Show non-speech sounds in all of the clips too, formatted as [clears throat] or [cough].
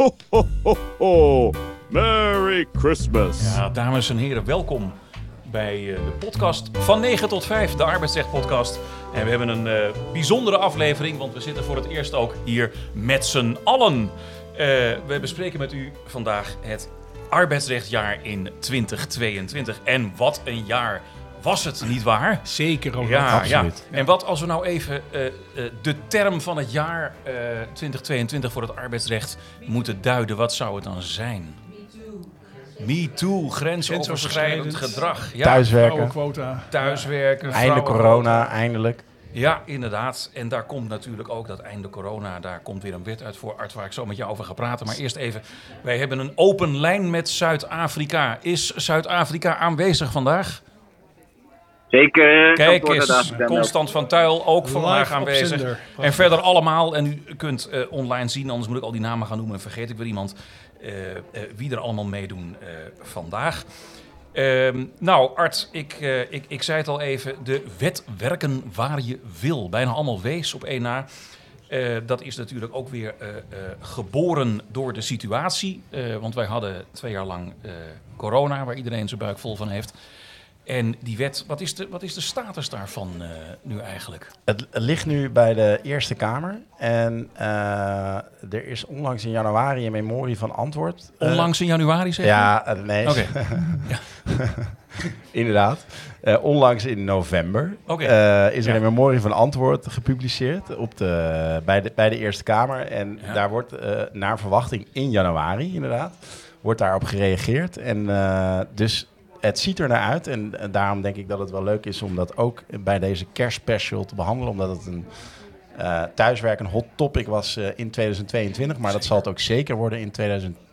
Ho, ho, ho. Merry Christmas. Ja, dames en heren, welkom bij eh, de podcast van 9 tot 5, de Arbeidsrecht podcast. En we hebben een eh, bijzondere aflevering, want we zitten voor het eerst ook hier met z'n allen. Eh, we bespreken met u vandaag het arbeidsrechtjaar in 2022. En wat een jaar was het, niet waar? Zeker ook. Ja, absoluut. ja. En wat als we nou even eh, eh, de term van het jaar eh, 2022 voor het arbeidsrecht moeten duiden, wat zou het dan zijn? Me too, grensoverschrijdend gedrag. Ja, Thuiswerken, Vrouwenquota. thuiswerken, einde corona, eindelijk. Ja, inderdaad. En daar komt natuurlijk ook dat einde corona, daar komt weer een wet uit voor Art waar ik zo met jou over ga praten. Maar eerst even, wij hebben een open lijn met Zuid-Afrika. Is Zuid-Afrika aanwezig vandaag? Zeker. Kijk eens, Constant van Tuil ook vandaag aanwezig. En verder allemaal, en u kunt eh, online zien, anders moet ik al die namen gaan noemen en vergeet ik weer iemand, eh, eh, wie er allemaal meedoen eh, vandaag. Ehm, nou, Art, ik, eh, ik, ik zei het al even, de wet werken waar je wil. Bijna allemaal wees op één na. Eh, dat is natuurlijk ook weer eh, eh, geboren door de situatie. Eh, want wij hadden twee jaar lang eh, corona, waar iedereen zijn buik vol van heeft. En die wet, wat is de, wat is de status daarvan eh, nu eigenlijk? Het ligt nu bij de Eerste Kamer. En eh, er is onlangs in januari een memorie van antwoord. Eh, Onlangs in januari zeg je? ja, nee. Oké. [laughs] Inderdaad. Onlangs in november is er Ja. een memorie van antwoord gepubliceerd op de, bij, de, bij de Eerste Kamer. En Ja. daar wordt naar verwachting in januari, inderdaad, wordt daarop gereageerd. En dus het ziet er naar uit. En, daarom denk ik dat het wel leuk is om dat ook bij deze kerstspecial te behandelen. Omdat het een eh, thuiswerk een hot topic was eh, in 2022. Maar dat zal het ook zeker worden in 2023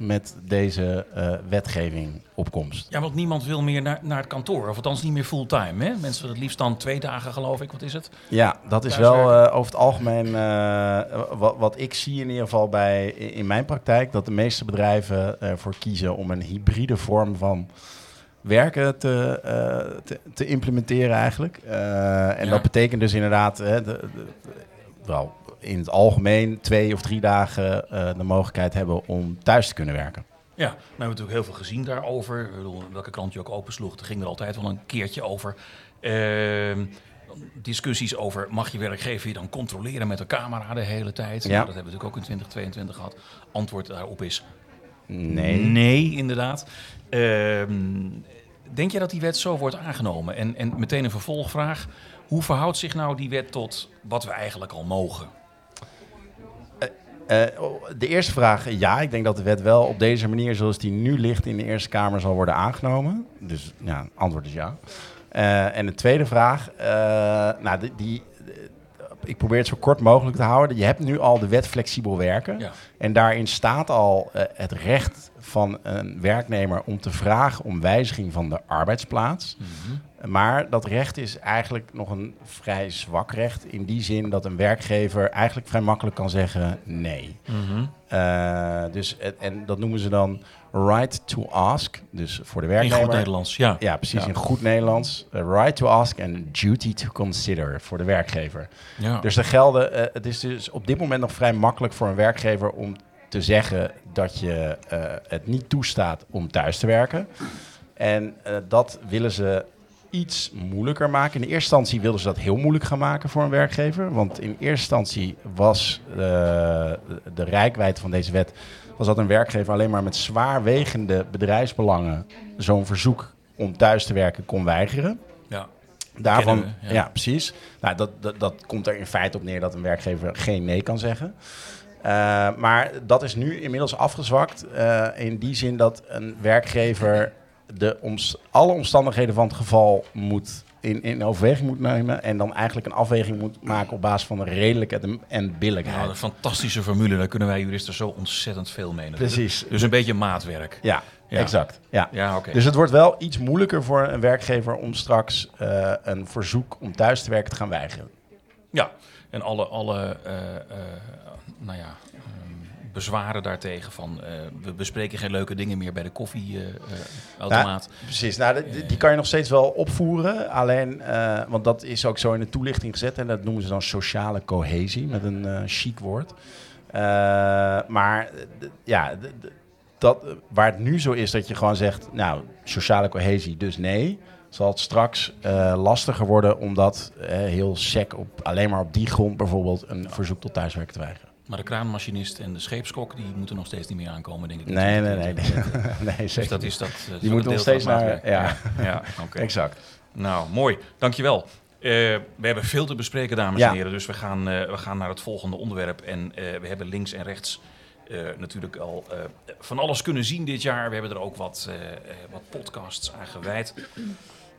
met deze eh, wetgeving opkomst. Ja, want niemand wil meer naar, naar het kantoor. Of althans niet meer fulltime. Hè? Mensen willen het liefst dan twee dagen, geloof ik. Wat is het? Ja, dat is wel eh, over het algemeen eh, wat, wat ik zie in ieder geval bij, in mijn praktijk, dat de meeste bedrijven ervoor kiezen om een hybride vorm van werken te, te, te implementeren eigenlijk. En Ja. dat betekent dus inderdaad, hè, de, de- de- wel, in het algemeen twee of drie dagen eh, de mogelijkheid hebben om thuis te kunnen werken. Ja, nou hebben we natuurlijk heel veel gezien daarover. Ik bedoel, welke krant je ook opensloeg, er ging er altijd wel een keertje over. Ehm, discussies over, mag je werkgever je dan controleren met een camera de hele tijd? Ja. Nou, dat hebben we natuurlijk ook in 2022 gehad. Antwoord daarop is Nee. Nee, inderdaad. Ehm, denk je dat die wet zo wordt aangenomen? En, en meteen een vervolgvraag. Hoe verhoudt zich nou die wet tot wat we eigenlijk al mogen? Eh, de eerste vraag, ja, ik denk dat de wet wel op deze manier zoals die nu ligt in de Eerste Kamer zal worden aangenomen. Dus ja, antwoord is ja. Eh, en de tweede vraag, eh, nou, die, die, ik probeer het zo kort mogelijk te houden. Je hebt nu al de wet flexibel werken. Ja. En daarin staat al het recht van een werknemer om te vragen om wijziging van de arbeidsplaats. Maar dat recht is eigenlijk nog een vrij zwak recht. In die zin dat een werkgever eigenlijk vrij makkelijk kan zeggen nee. Eh, dus, en dat noemen ze dan right to ask. Dus voor de In werknemer. goed Nederlands, ja. Ja, precies. Ja. In goed Nederlands. Eh, right to ask en duty to consider voor de werkgever. Ja. Dus er gelden, eh, het is dus op dit moment nog vrij makkelijk voor een werkgever om te zeggen dat je het niet toestaat om thuis te werken. En dat willen ze iets moeilijker maken. In eerste instantie wilden ze dat heel moeilijk gaan maken voor een werkgever. Want in eerste instantie was eh, de, rijkwijde van deze wet... was dat een werkgever alleen maar met zwaarwegende bedrijfsbelangen... zo'n verzoek om thuis te werken kon weigeren. ja. Daarvan, we, ja. ja. precies. Nou, dat, dat, dat komt er in feite op neer dat een werkgever geen nee kan zeggen. Eh, maar dat is nu inmiddels afgezwakt. eh, in die zin dat een werkgever de oms- alle omstandigheden van het geval moet in, in overweging moet nemen. En dan eigenlijk een afweging moet maken op basis van redelijkheid en, en billijkheid. Nou, een fantastische formule. Daar kunnen wij juristen zo ontzettend veel mee. Precies. Dus een beetje maatwerk. Ja, Ja. exact. Ja. Ja, oké. Dus het wordt wel iets moeilijker voor een werkgever om straks eh, een verzoek om thuis te werken te gaan weigeren. Ja, en alle, alle eh, nou ja, bezwaren daartegen van eh, we bespreken geen leuke dingen meer bij de koffieautomaat. Precies, nou, die, die kan je nog steeds wel opvoeren. Alleen, eh, want dat is ook zo in de toelichting gezet. En dat noemen ze dan sociale cohesie, met een eh chic woord. Maar ja, dat, waar het nu zo is dat je gewoon zegt, nou, sociale cohesie, dus nee, zal het straks lastiger worden omdat heel sec op, alleen maar op die grond bijvoorbeeld een verzoek tot thuiswerken te weigeren. Maar de kraanmachinist en de scheepskok, die moeten nog steeds niet meer aankomen, denk ik. Nee, nee, nee. nee, [laughs] nee Dus dat is dat. eh, Die moeten nog steeds naar, ja, [laughs] Ja, oké. exact. Nou, mooi. Dankjewel. Eh we hebben veel te bespreken, dames Ja. en heren. Dus we gaan, eh, we gaan naar het volgende onderwerp. En we hebben links en rechts natuurlijk al van alles kunnen zien dit jaar. We hebben er ook wat, wat podcasts aan gewijd.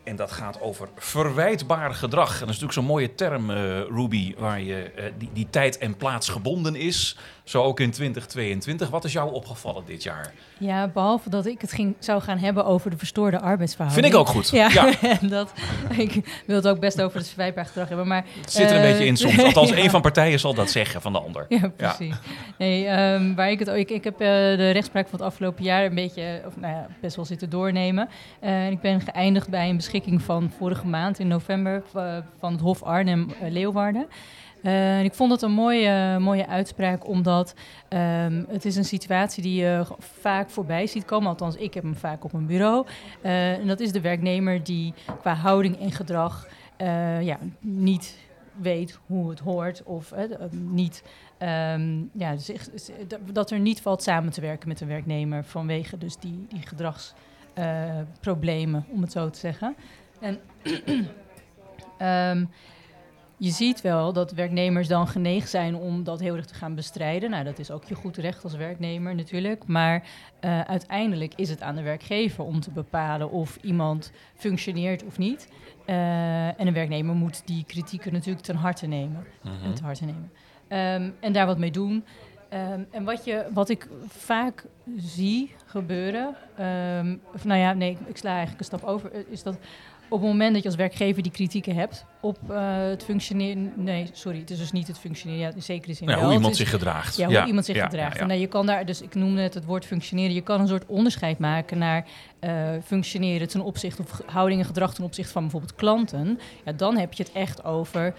En dat gaat over verwijtbaar gedrag. En dat is natuurlijk zo'n mooie term, eh, Ruby, waar je, eh, die, die tijd en plaats gebonden is. Zo ook in 2022. Wat is jou opgevallen dit jaar? Ja, behalve dat ik het ging, zou gaan hebben over de verstoorde arbeidsverhouding. Vind ik ook goed. [laughs] Ja, Ja. en [laughs] dat, ik wil het ook best over het verwijtbaar gedrag hebben, maar... Het zit er een eh, beetje in soms. Althans, [laughs] ja. één van partijen zal dat zeggen van de ander. Ja, precies. Nee, ehm, waar ik, het, ik, ik heb de rechtspraak van het afgelopen jaar een beetje, of nou ja, best wel zitten doornemen. En ik ben geëindigd bij een beschikking van vorige maand in november eh, van het Hof Arnhem-Leeuwarden. Eh, en ik vond het een mooie, mooie uitspraak, omdat ehm, het is een situatie die je vaak voorbij ziet komen. Althans, ik heb hem vaak op mijn bureau. Eh, en dat is de werknemer die qua houding en gedrag eh, ja, niet weet hoe het hoort of eh, niet Ehm, ja, dat- er niet valt samen te werken met een werknemer vanwege dus die, die gedragsproblemen, om het zo te zeggen. En [clears throat] ehm, je ziet wel dat werknemers dan geneigd zijn om dat heel erg te gaan bestrijden. Nou, dat is ook je goed recht als werknemer natuurlijk. Maar eh, uiteindelijk is het aan de werkgever om te bepalen of iemand functioneert of niet. Eh, en een werknemer moet die kritieken natuurlijk ten harte nemen Mhm. te harte nemen. Ehm, en daar wat mee doen. Ehm, en wat, je, wat ik vaak zie gebeuren, ehm, of nou ja, nee, ik sla eigenlijk een stap over, eh, is dat op het moment dat je als werkgever die kritieken hebt op eh, het functioneren, nee, sorry, het is dus niet het functioneren, ja, in zekere zin wel. hoe iemand is- zich gedraagt. ja, hoe iemand zich ja, gedraagt. En nou, je kan daar, dus ik noemde het het woord functioneren. Je kan een soort onderscheid maken naar eh, functioneren ten opzichte of houding en gedrag ten opzichte van bijvoorbeeld klanten. Ja, dan heb je het echt over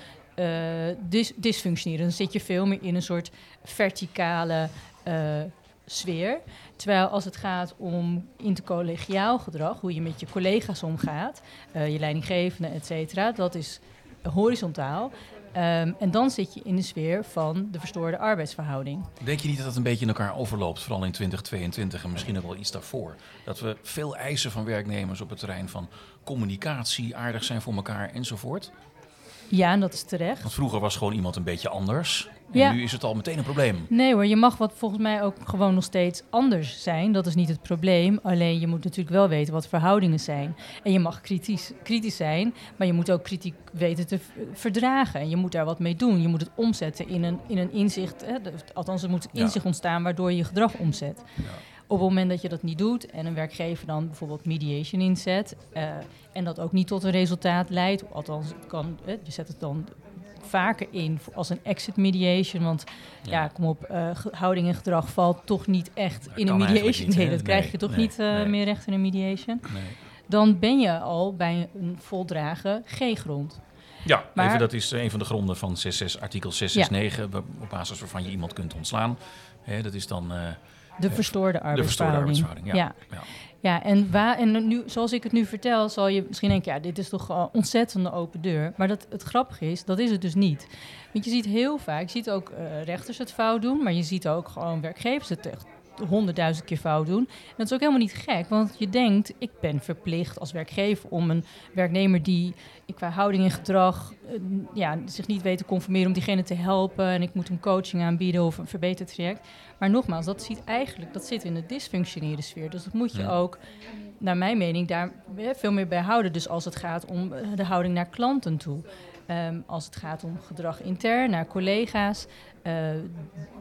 dis dysfunctioneren. Dan zit je veel meer in een soort verticale eh, sfeer. Terwijl als het gaat om intercollegiaal gedrag, hoe je met je collega's omgaat, eh, je leidinggevende, et cetera, dat is horizontaal. Ehm, en dan zit je in de sfeer van de verstoorde arbeidsverhouding. Denk je niet dat het een beetje in elkaar overloopt, vooral in 2022 en misschien ook wel iets daarvoor? Dat we veel eisen van werknemers op het terrein van communicatie, aardig zijn voor elkaar enzovoort? Ja, en dat is terecht. Want vroeger was gewoon iemand een beetje anders. En Ja. nu is het al meteen een probleem. Nee hoor, je mag wat volgens mij ook gewoon nog steeds anders zijn. Dat is niet het probleem. Alleen je moet natuurlijk wel weten wat verhoudingen zijn. En je mag kritisch, kritisch zijn, maar je moet ook kritiek weten te verdragen. En je moet daar wat mee doen. Je moet het omzetten in een, in een inzicht. Hè, althans, er moet Ja. inzicht ontstaan waardoor je je gedrag omzet. Ja. Op het moment dat je dat niet doet en een werkgever dan bijvoorbeeld mediation inzet eh, en dat ook niet tot een resultaat leidt, althans kan, je zet het dan vaker in als een exit mediation, want ja, kom op, eh, houding en gedrag valt toch niet echt Dat in een mediation. niet, nee, dat krijg je toch nee, niet eh, meer recht in een mediation. Nee. Dan ben je al bij een voldragen G-grond. Ja, Maar- even, dat is een van de gronden van 66, artikel 669, wa- op basis waarvan je iemand kunt ontslaan. Hè, dat is dan De verstoorde de arbeidsverhouding. verstoorde arbeidsverhouding. Ja. Ja. Ja. Ja, en, waar, en nu, zoals ik het nu vertel, zal je misschien denken, ja, dit is toch een ontzettende open deur. Maar dat, het grappige is, dat is het dus niet. Want je ziet heel vaak, je ziet ook eh, rechters het fout doen, maar je ziet ook gewoon werkgevers het echt honderdduizend keer fout doen. En dat is ook helemaal niet gek, want je denkt, ik ben verplicht als werkgever om een werknemer die ik qua houding en gedrag eh, ja, zich niet weet te conformeren, om diegene te helpen en ik moet een coaching aanbieden of een verbeterd traject. Maar nogmaals, dat ziet eigenlijk, dat zit in de dysfunctionele sfeer. Dus dat moet je Ja. ook, naar mijn mening, daar veel meer bij houden. Dus als het gaat om eh, de houding naar klanten toe. Ehm, als het gaat om gedrag intern naar collega's, eh,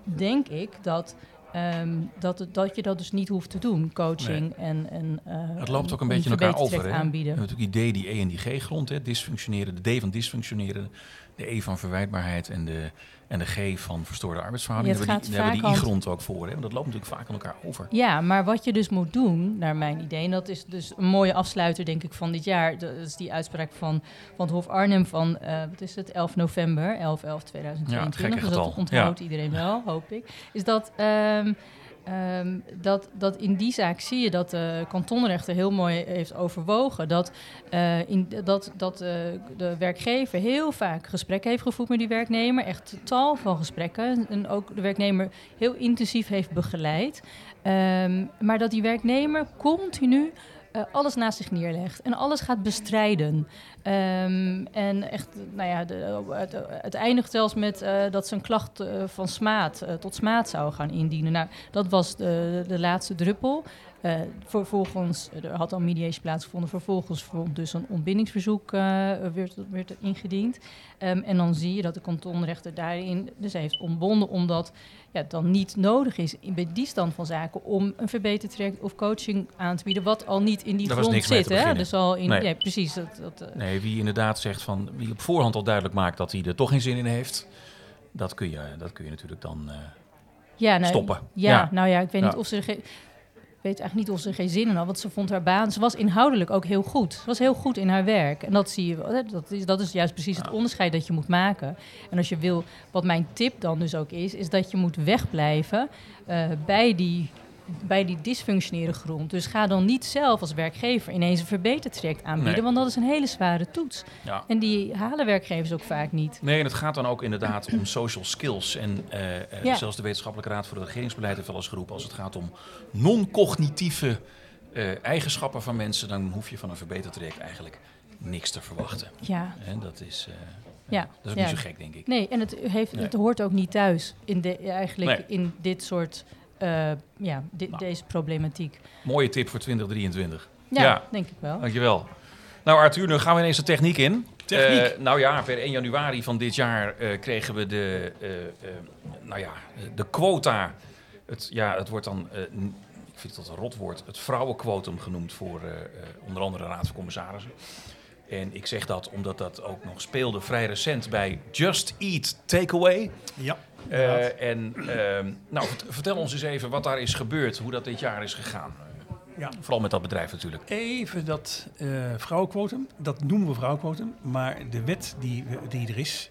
denk ik dat, ehm, dat, dat je dat dus niet hoeft te doen. Coaching en, en eh, Het loopt ook een beetje in elkaar over. Hè? We aanbieden. hebben natuurlijk die D, die E en die G-grond. hè, Dysfunctioneren, de D van dysfunctioneren. de E van verwijtbaarheid en de, en de G van verstoorde arbeidsverhoudingen. Ja, daar hebben we die, daar hebben I-grond ook voor. Hè? Want dat loopt natuurlijk vaak aan elkaar over. Ja, maar wat je dus moet doen, naar mijn idee, en dat is dus een mooie afsluiter, denk ik, van dit jaar. Dat is die uitspraak van, van het Hof Arnhem van, eh, wat is het, 11 november, 11 11 2022. gekke dus dat onthoudt Ja. iedereen wel, hoop ik. Is dat, ehm, ehm, dat, dat in die zaak zie je dat de kantonrechter heel mooi heeft overwogen. Dat, eh, in, dat, dat eh, de werkgever heel vaak gesprekken heeft gevoerd met die werknemer. Echt tal van gesprekken. En ook de werknemer heel intensief heeft begeleid. Ehm, maar dat die werknemer continu eh, alles naast zich neerlegt en alles gaat bestrijden. Ehm, en echt, nou ja, de, het, eindigt zelfs met eh, dat ze een klacht eh, van smaad tot smaad zou gaan indienen. Nou, dat was de, de laatste druppel. Eh, vervolgens, er had al mediation plaatsgevonden. Vervolgens vond dus een ontbindingsverzoek eh, werd, werd er ingediend. Ehm, en dan zie je dat de kantonrechter daarin dus heeft ontbonden, omdat ja, het dan niet nodig is in, bij die stand van zaken om een verbeterd traject of coaching aan te bieden, wat al niet in die grond zit. Hè? Dus al in, Nee. ja, precies. Dat, dat, eh, Nee, wie inderdaad zegt van, wie op voorhand al duidelijk maakt dat hij er toch geen zin in heeft, dat kun je, dat kun je natuurlijk dan. ja, nou, stoppen. Ja, Ja. nou ja, ik weet Ja. niet of ze er weet eigenlijk niet of ze geen zin in had, want ze vond haar baan. Ze was inhoudelijk ook heel goed. Ze was heel goed in haar werk. En dat zie je Dat is, dat is juist precies het onderscheid dat je moet maken. En als je wil, wat mijn tip dan dus ook is, is dat je moet wegblijven eh, bij die bij die dysfunctionele grond. Dus ga dan niet zelf als werkgever ineens een verbeterd traject aanbieden, Nee. want dat is een hele zware toets. ja. En die halen werkcollege ook vaak niet. Nee, en het gaat dan ook inderdaad om social skills. En eh, eh, Ja. zelfs de Wetenschappelijke Raad voor het Regeringsbeleid heeft wel eens geroepen... als het gaat om non-cognitieve eh, eigenschappen van mensen... dan hoef je van een verbeterd traject eigenlijk niks te verwachten. Ja, En dat is, Ja, dat is ook ja. niet zo gek, denk ik. nee, en het, heeft, Nee. het hoort ook niet thuis in de, eigenlijk Nee. in dit soort, eh, ja, Nou. deze problematiek. Mooie tip voor 2023. Ja, Ja. denk ik wel. Dankjewel. Nou Arthur, nu gaan we ineens de techniek in. Techniek? Eh, nou ja, per 1 januari van dit jaar eh, kregen we de, nou ja, de quota. Het, ja, het wordt dan, eh, ik vind dat een rotwoord, het vrouwenquotum genoemd voor eh, eh, onder andere de Raad van Commissarissen. En ik zeg dat omdat dat ook nog speelde vrij recent bij Just Eat Takeaway. Ja. Eh en ehm, nou, vert- vertel ons eens even wat daar is gebeurd, hoe dat dit jaar is gegaan. Ja. Vooral met dat bedrijf natuurlijk. Even dat eh vrouwenquotum, dat noemen we vrouwenquotum, maar de wet die, die er is,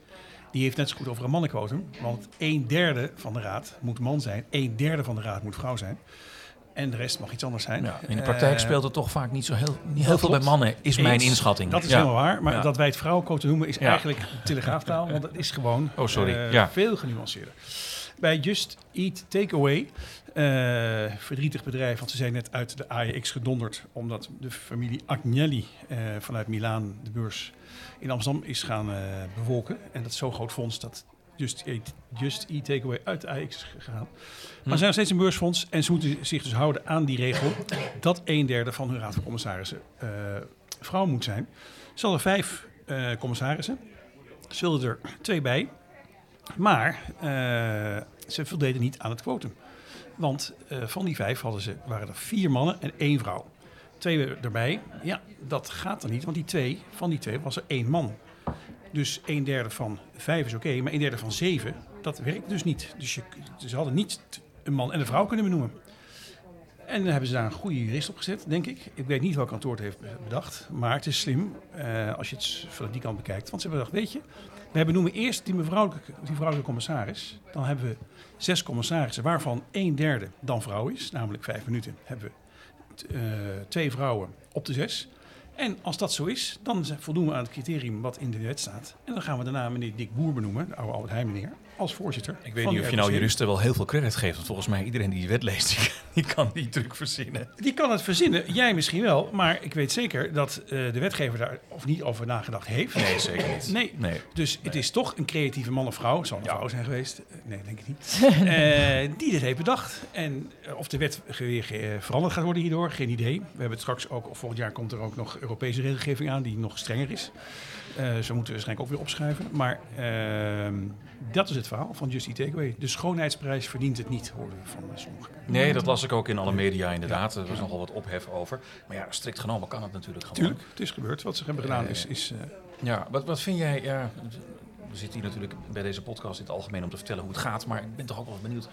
die heeft net zo goed over een mannenquotum. Want een derde van de raad moet man zijn, een derde van de raad moet vrouw zijn. En de rest mag iets anders zijn. Ja, in de praktijk Eh, speelt het toch vaak niet zo heel, niet heel dat veel bij mannen, is mijn inschatting. Dat is Ja. helemaal waar. Maar Ja. dat wij het vrouwenquotum noemen is eigenlijk telegraaftaal. Want het is gewoon Oh, sorry. eh, Ja. veel genuanceerder. Bij Just Eat Takeaway, eh verdrietig bedrijf, want ze zijn net uit de AEX gedonderd. Omdat de familie Agnelli vanuit Milaan de beurs in Amsterdam is gaan bewolken. En dat is zo'n groot fonds dat Just Eat, Just Eat Takeaway uit de is gegaan. Maar ze zijn nog steeds een beursfonds en ze moeten zich dus houden aan die regel dat een derde van hun raad van commissarissen eh, vrouw moet zijn. Ze hadden vijf eh, commissarissen, ze wilden er twee bij, maar eh, ze voldeden niet aan het quotum. Want van die vijf hadden ze, waren er vier mannen en één vrouw. Twee erbij, ja, dat gaat er niet, want die twee, van die twee was er één man. Dus een derde van vijf is oké, maar een derde van zeven, dat werkt dus niet. Dus je, ze hadden niet een man en een vrouw kunnen benoemen. En dan hebben ze daar een goede jurist op gezet, denk ik. Ik weet niet welk kantoor het heeft bedacht, maar het is slim eh, als je het van die kant bekijkt. Want ze hebben gedacht, weet je, we benoemen eerst die vrouwelijke, die vrouwelijke commissaris. Dan hebben we zes commissarissen, waarvan een derde dan vrouw is, namelijk vijf minuten. Hebben we eh, twee vrouwen op de zes. En als dat zo is, dan voldoen we aan het criterium wat in de wet staat. En dan gaan we daarna meneer Dick Boer benoemen, de oude Albert Heijn meneer, als voorzitter. Ik weet niet of je nou juristen wel heel veel credit geeft. Want volgens mij iedereen die die wet leest, die, die kan die truc verzinnen. Die kan het verzinnen, jij misschien wel, maar ik weet zeker dat eh, de wetgever daar of niet over nagedacht heeft. Nee, zeker niet. Nee. nee. Dus het is toch een creatieve man of vrouw, het zal een Ja. vrouw zijn geweest, eh, nee denk ik niet, [laughs] eh, die dit heeft bedacht. En of de wet weer veranderd gaat worden hierdoor, geen idee. We hebben het straks ook, of volgend jaar komt er ook nog Europese regelgeving aan die nog strenger is. Eh ze moeten waarschijnlijk ook weer opschuiven. Maar ehm, dat is het verhaal van Just Eat Takeaway. De schoonheidsprijs verdient het niet, hoorden we van eh, sommigen. Nee, dat las ik ook in alle media inderdaad. Er was nogal wat ophef over. Maar ja, strikt genomen kan het natuurlijk gewoon. Tuurlijk, het is gebeurd. Wat ze hebben gedaan is... is eh, Ja, wat, wat vind jij... Ja, we zitten hier natuurlijk bij deze podcast in het algemeen om te vertellen hoe het gaat. Maar ik ben toch ook wel benieuwd,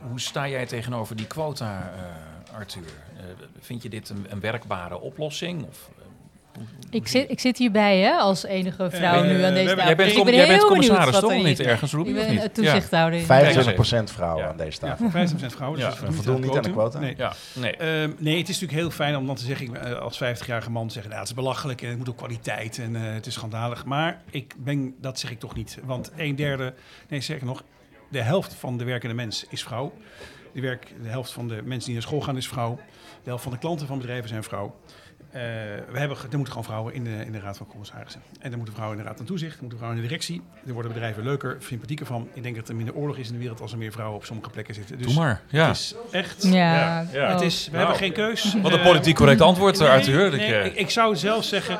hoe sta jij tegenover die quota, eh, Arthur? Eh, vind je dit een, een werkbare oplossing? Of, eh, Ik zit, ik zit hierbij hè, als enige vrouw nu aan deze tafel. Jij bent, Dus ik ben jij bent commissaris toch niet ergens, Ruby? Ik of ben niet? toezichthouder. 25% vrouwen Ja. aan deze tafel. Ja, 25% vrouwen. Dus Ja. voldoen niet aan de quota. Nee. Ja, nee. Ehm, nee, het is natuurlijk heel fijn om dan te zeggen, ik, eh, als 50-jarige man te zeggen, nou, het is belachelijk en het moet ook kwaliteit en eh, het is schandalig. Maar ik ben, dat zeg ik toch niet. Want een derde, nee zeg nog, de helft van de werkende mens is vrouw. De, werk, de helft van de mensen die naar school gaan is vrouw. De helft van de klanten van bedrijven zijn vrouw. Eh, we hebben, er moeten gewoon vrouwen in de, in de Raad van Commissarissen. En er moeten vrouwen in de Raad van Toezicht, er moeten vrouwen in de directie. Er worden bedrijven leuker, sympathieker van. Ik denk dat er minder oorlog is in de wereld als er meer vrouwen op sommige plekken zitten. Dus Doe maar. Ja. het is echt... Ja, Ja, Het is, we Nou, hebben geen keus. Wat een Eh, politiek correct antwoord, nee, Arthur. Ik, nee, eh, ik, ik zou zelf zeggen,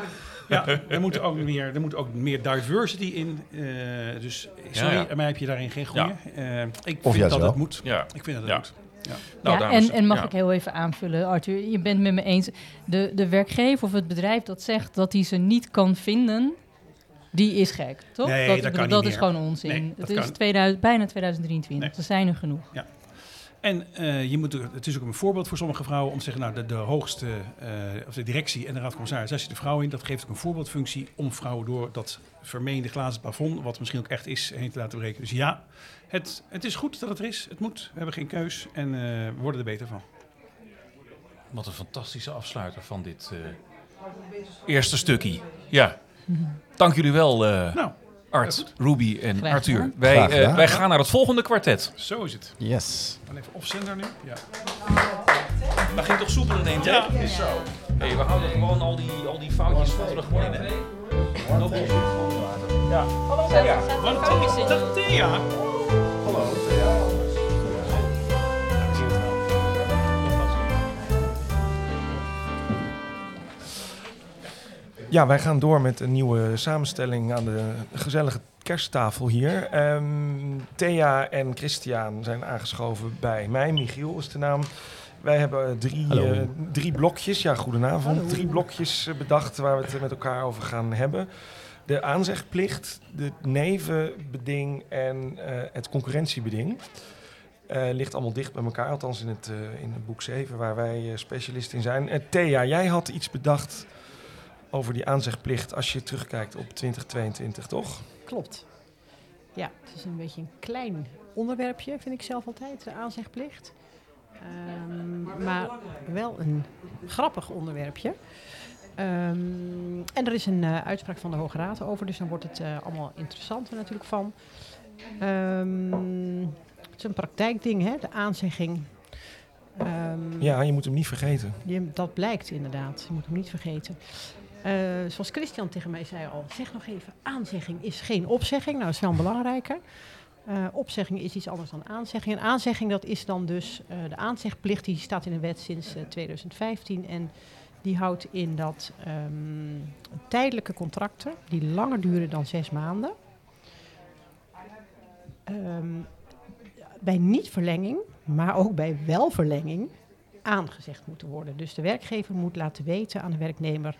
ja, er moet ook meer, er moet ook meer diversity in. eh, dus sorry, Ja, ja. maar heb je daarin geen goede. Ja. Eh, ik Of vind juist dat wel. het moet. ja. Ik vind dat het Ja. moet. Nou, ja, dames, en, en mag ja. ik heel even aanvullen, Arthur? Je bent met me eens. De, de werkgever of het bedrijf dat zegt dat hij ze niet kan vinden, die is gek, toch? Nee, dat dat ik kan bedoel, niet is gewoon onzin. Nee, dat het is kan. 2000, bijna 2023. Nee. Er zijn er genoeg. En eh, je moet, er- het is ook een voorbeeld voor sommige vrouwen om te zeggen, nou, de, de hoogste, eh, of de directie en de raad van commissaris, daar zit de vrouw in. Dat geeft ook een voorbeeldfunctie om vrouwen door dat vermeende glazen plafond, wat misschien ook echt is, heen te laten breken. Dus ja, het, het is goed dat het er is. Het moet. We hebben geen keus en eh, we worden er beter van. Wat een fantastische afsluiter van dit eh, eerste stukje. Ja. Dank jullie wel, eh, Nou, Art, Ruby en Graag Arthur. gedaan. Wij, eh, wij gaan naar het volgende kwartet. zo is het. Yes. Dan even opzender nu. Ja. Dat ging toch soepel in één Ja. Is zo. Hey, we houden gewoon al die, al die foutjes van er gewoon in. hè? Ja. Hallo, ja. Dag Thea. Ja, wij gaan door met een nieuwe samenstelling aan de gezellige kersttafel hier. Ehm, Thea en Christian zijn aangeschoven bij mij. Michiel is de naam. Wij hebben drie, Hallo. eh, drie blokjes, ja goedenavond, drie blokjes eh, bedacht waar we het met elkaar over gaan hebben. De aanzegplicht, de nevenbeding en eh, het concurrentiebeding. Eh, ligt allemaal dicht bij elkaar, althans in het, eh, in het boek 7, waar wij specialist in zijn. Thea, jij had iets bedacht over die aanzegplicht als je terugkijkt op 2022, toch? Klopt. Ja, het is een beetje een klein onderwerpje, vind ik zelf altijd, de aanzegplicht. Ehm, maar wel een grappig onderwerpje. Ehm, en er is een eh, uitspraak van de Hoge Raad over, dus dan wordt het eh, allemaal interessanter natuurlijk van. Ehm, het is een praktijkding, hè, de aanzegging. Ehm, Ja, je moet hem niet vergeten. je- dat blijkt inderdaad. Je moet hem niet vergeten. Eh, zoals Christian tegen mij zei al, zeg nog even, aanzegging is geen opzegging. Nou, dat is wel een belangrijke. Eh, opzegging is iets anders dan aanzegging. En aanzegging, dat is dan dus de aanzegplicht, die staat in de wet sinds eh, 2015. En die houdt in dat ehm, tijdelijke contracten, die langer duren dan zes maanden, ehm, bij niet-verlenging, maar ook bij welverlenging, aangezegd moeten worden. Dus de werkgever moet laten weten aan de werknemer,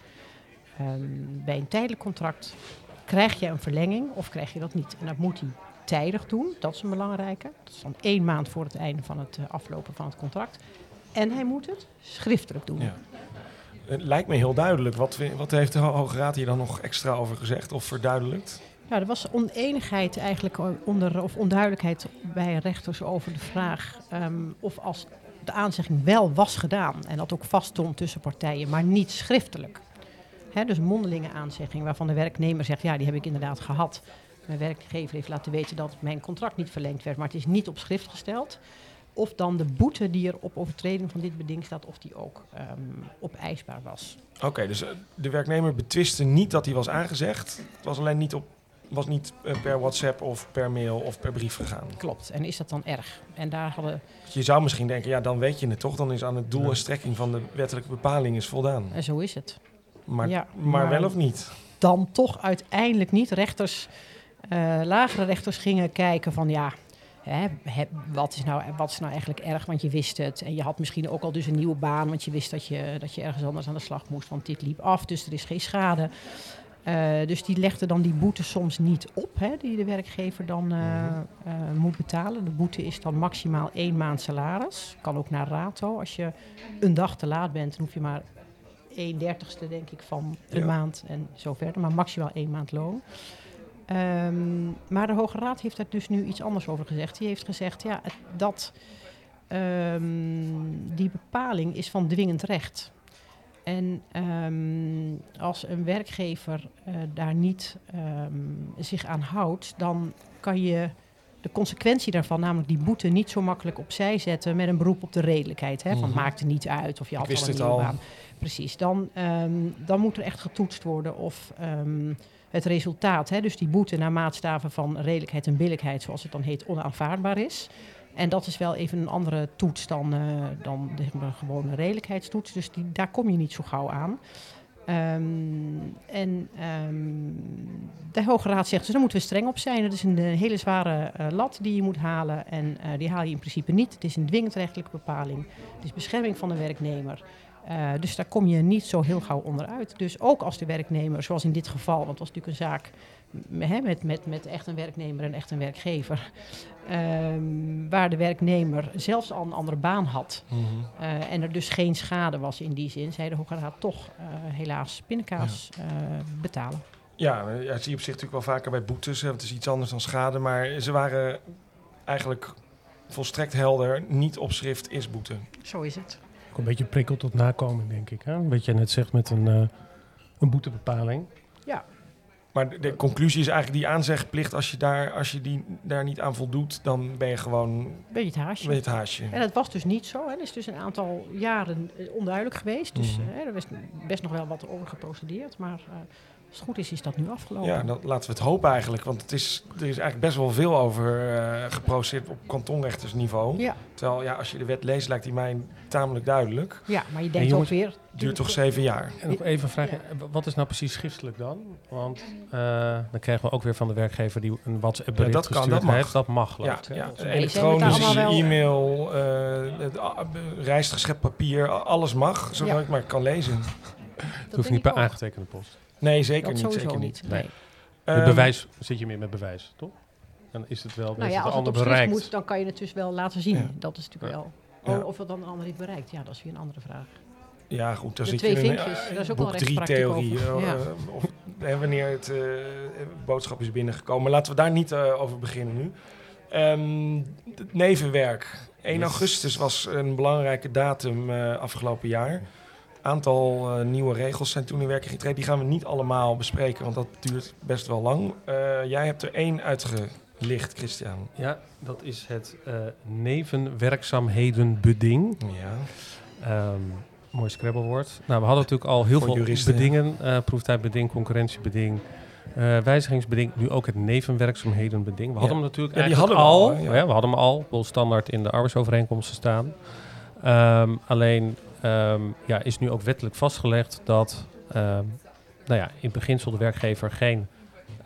ehm, bij een tijdelijk contract krijg je een verlenging of krijg je dat niet. En dat moet hij tijdig doen, dat is een belangrijke. Dat is dan één maand voor het einde van het eh, aflopen van het contract. En hij moet het schriftelijk doen. Ja. Het lijkt me heel duidelijk. Wat, wat heeft de Ho- Hoge Raad hier dan nog extra over gezegd of verduidelijkt? Ja, er was oneenigheid eigenlijk onder, of onduidelijkheid bij rechters over de vraag ehm, of als de aanzegging wel was gedaan en dat ook vaststond tussen partijen, maar niet schriftelijk. Dus mondelinge aanzegging waarvan de werknemer zegt, ja, die heb ik inderdaad gehad. Mijn werkgever heeft laten weten dat mijn contract niet verlengd werd, maar het is niet op schrift gesteld. Of dan de boete die er op overtreding van dit beding staat, of die ook ehm opeisbaar was. Oké, dus eh, de werknemer betwiste niet dat hij was aangezegd. Het was alleen niet, op, was niet eh, per WhatsApp of per mail of per brief gegaan. Klopt. En is dat dan erg? En daar hadden je zou misschien denken, ja, dan weet je het toch. Dan is aan het doel en strekking van de wettelijke bepaling is voldaan. En zo is het. Maar, Ja, maar maar- wel of niet? Dan toch uiteindelijk niet. Rechters, eh, lagere rechters gingen kijken van ja, hè, wat, is nou, wat is nou eigenlijk erg? Want je wist het. En je had misschien ook al dus een nieuwe baan, want je wist dat je, dat je ergens anders aan de slag moest. Want dit liep af, dus er is geen schade. Eh, dus die legde dan die boete soms niet op, hè, die de werkgever dan eh, Mhm. eh, moet betalen. De boete is dan maximaal één maand salaris. Kan ook naar rato. Als je een dag te laat bent, dan hoef je maar een dertigste, denk ik, van een Ja. maand en zo verder. Maar maximaal één maand loon. Ehm, maar de Hoge Raad heeft daar dus nu iets anders over gezegd. Die heeft gezegd ja, dat ehm, die bepaling is van dwingend recht. En ehm, als een werkgever eh, daar niet zich aan houdt, dan kan je de consequentie daarvan, namelijk die boete, niet zo makkelijk opzij zetten met een beroep op de redelijkheid. Hè? Van Mhm. het maakt er niet uit of je had al een nieuwe baan. Precies, dan, ehm, dan moet er echt getoetst worden of ehm, het resultaat, hè, dus die boete naar maatstaven van redelijkheid en billijkheid, zoals het dan heet, onaanvaardbaar is. En dat is wel even een andere toets dan, eh, dan de de gewone redelijkheidstoets. Dus die, daar kom je niet zo gauw aan. Ehm, en ehm, de Hoge Raad zegt, dus daar moeten we streng op zijn. Het is een, eh, hele zware eh, lat die je moet halen. En eh, die haal je in principe niet. Het is een dwingend rechtelijke bepaling. Het is bescherming van de werknemer. Dus daar kom je niet zo heel gauw onderuit. Dus ook als de werknemer, zoals in dit geval, want het was natuurlijk een zaak hè, met, met, met echt een werknemer en echt een werkgever. ehm, waar de werknemer zelfs al een andere baan had. Mhm. eh, en er dus geen schade was in die zin, zei de Hoge Raad toch eh, helaas pindakaas eh, betalen. Ja, ja, dat zie je op zich natuurlijk wel vaker bij boetes. hè, Het is iets anders dan schade. Maar ze waren eigenlijk volstrekt helder. Niet op schrift is boete. Zo is het. Ook een beetje prikkel tot nakoming, denk ik. Hè? Wat jij net zegt met een, eh, een boetebepaling. Maar de, conclusie is eigenlijk die aanzegplicht. Als je, daar, als je die daar niet aan voldoet, dan ben je gewoon Ben je het haasje? ben je het haasje. En dat was dus niet zo. Hè. Dat is dus een aantal jaren eh, onduidelijk geweest. Dus Mhm. eh, er is best nog wel wat over geprocedeerd. Maar eh, het goed is, is dat nu afgelopen. Ja, dat, laten we het hopen eigenlijk. Want het is, er is eigenlijk best wel veel over eh geprocedeerd op kantonrechtersniveau. Ja. Terwijl ja, als je de wet leest, lijkt die mij tamelijk duidelijk. ja, maar je denkt ook weer... Duurt toch zeven jaar. En nog even een vraag. Wat is nou precies schriftelijk dan? Want eh, dan krijgen we ook weer van de werkgever die een WhatsApp bericht Ja, dat kan, gestuurd dat mag. heeft. Dat mag, geloof Ja, ja. Of- Nee, elektronisch, ze hebben het allemaal wel- e-mail, eh, rijst geschept papier, alles mag, zodat Ja. ik maar kan lezen. Het hoeft niet per aangetekende post. Nee, zeker Dat niet. sowieso Zeker niet. niet. Nee. Met Ehm, bewijs zit je meer met bewijs, toch? Dan is het wel, Nou ja, het als een het bereikt. moet, dan kan je het dus wel laten zien. Ja. Dat is natuurlijk Ja. wel... Ja. Oh, of het dan een ander heeft bereikt, ja, dat is weer een andere vraag. Ja, goed. Daar De zit twee je in een, vinkjes, eh, daar is ook wel boek drie theorie. over. Ja. of, eh, wanneer het eh, boodschap is binnengekomen. Laten we daar niet over beginnen nu. Ehm, het nevenwerk. 1 augustus was een belangrijke datum eh, afgelopen jaar. Aantal eh, nieuwe regels zijn toen in werking getreden. Die gaan we niet allemaal bespreken, want dat duurt best wel lang. Eh, jij hebt er één uitgelicht, Christian. Ja, dat is het eh nevenwerkzaamhedenbeding. Ja. Ehm mooi scrabblewoord. Nou, we hadden natuurlijk al heel Voor veel juristen. bedingen. proeftijdbeding, concurrentiebeding, wijzigingsbeding. Nu ook het nevenwerkzaamhedenbeding. We hadden hem natuurlijk Ja, die eigenlijk hadden we al. al, we hadden hem al, wel standaard in de arbeidsovereenkomsten staan. Ehm, alleen ehm, ja, is nu ook wettelijk vastgelegd dat ehm, nou ja, in beginsel de werkgever geen, eh,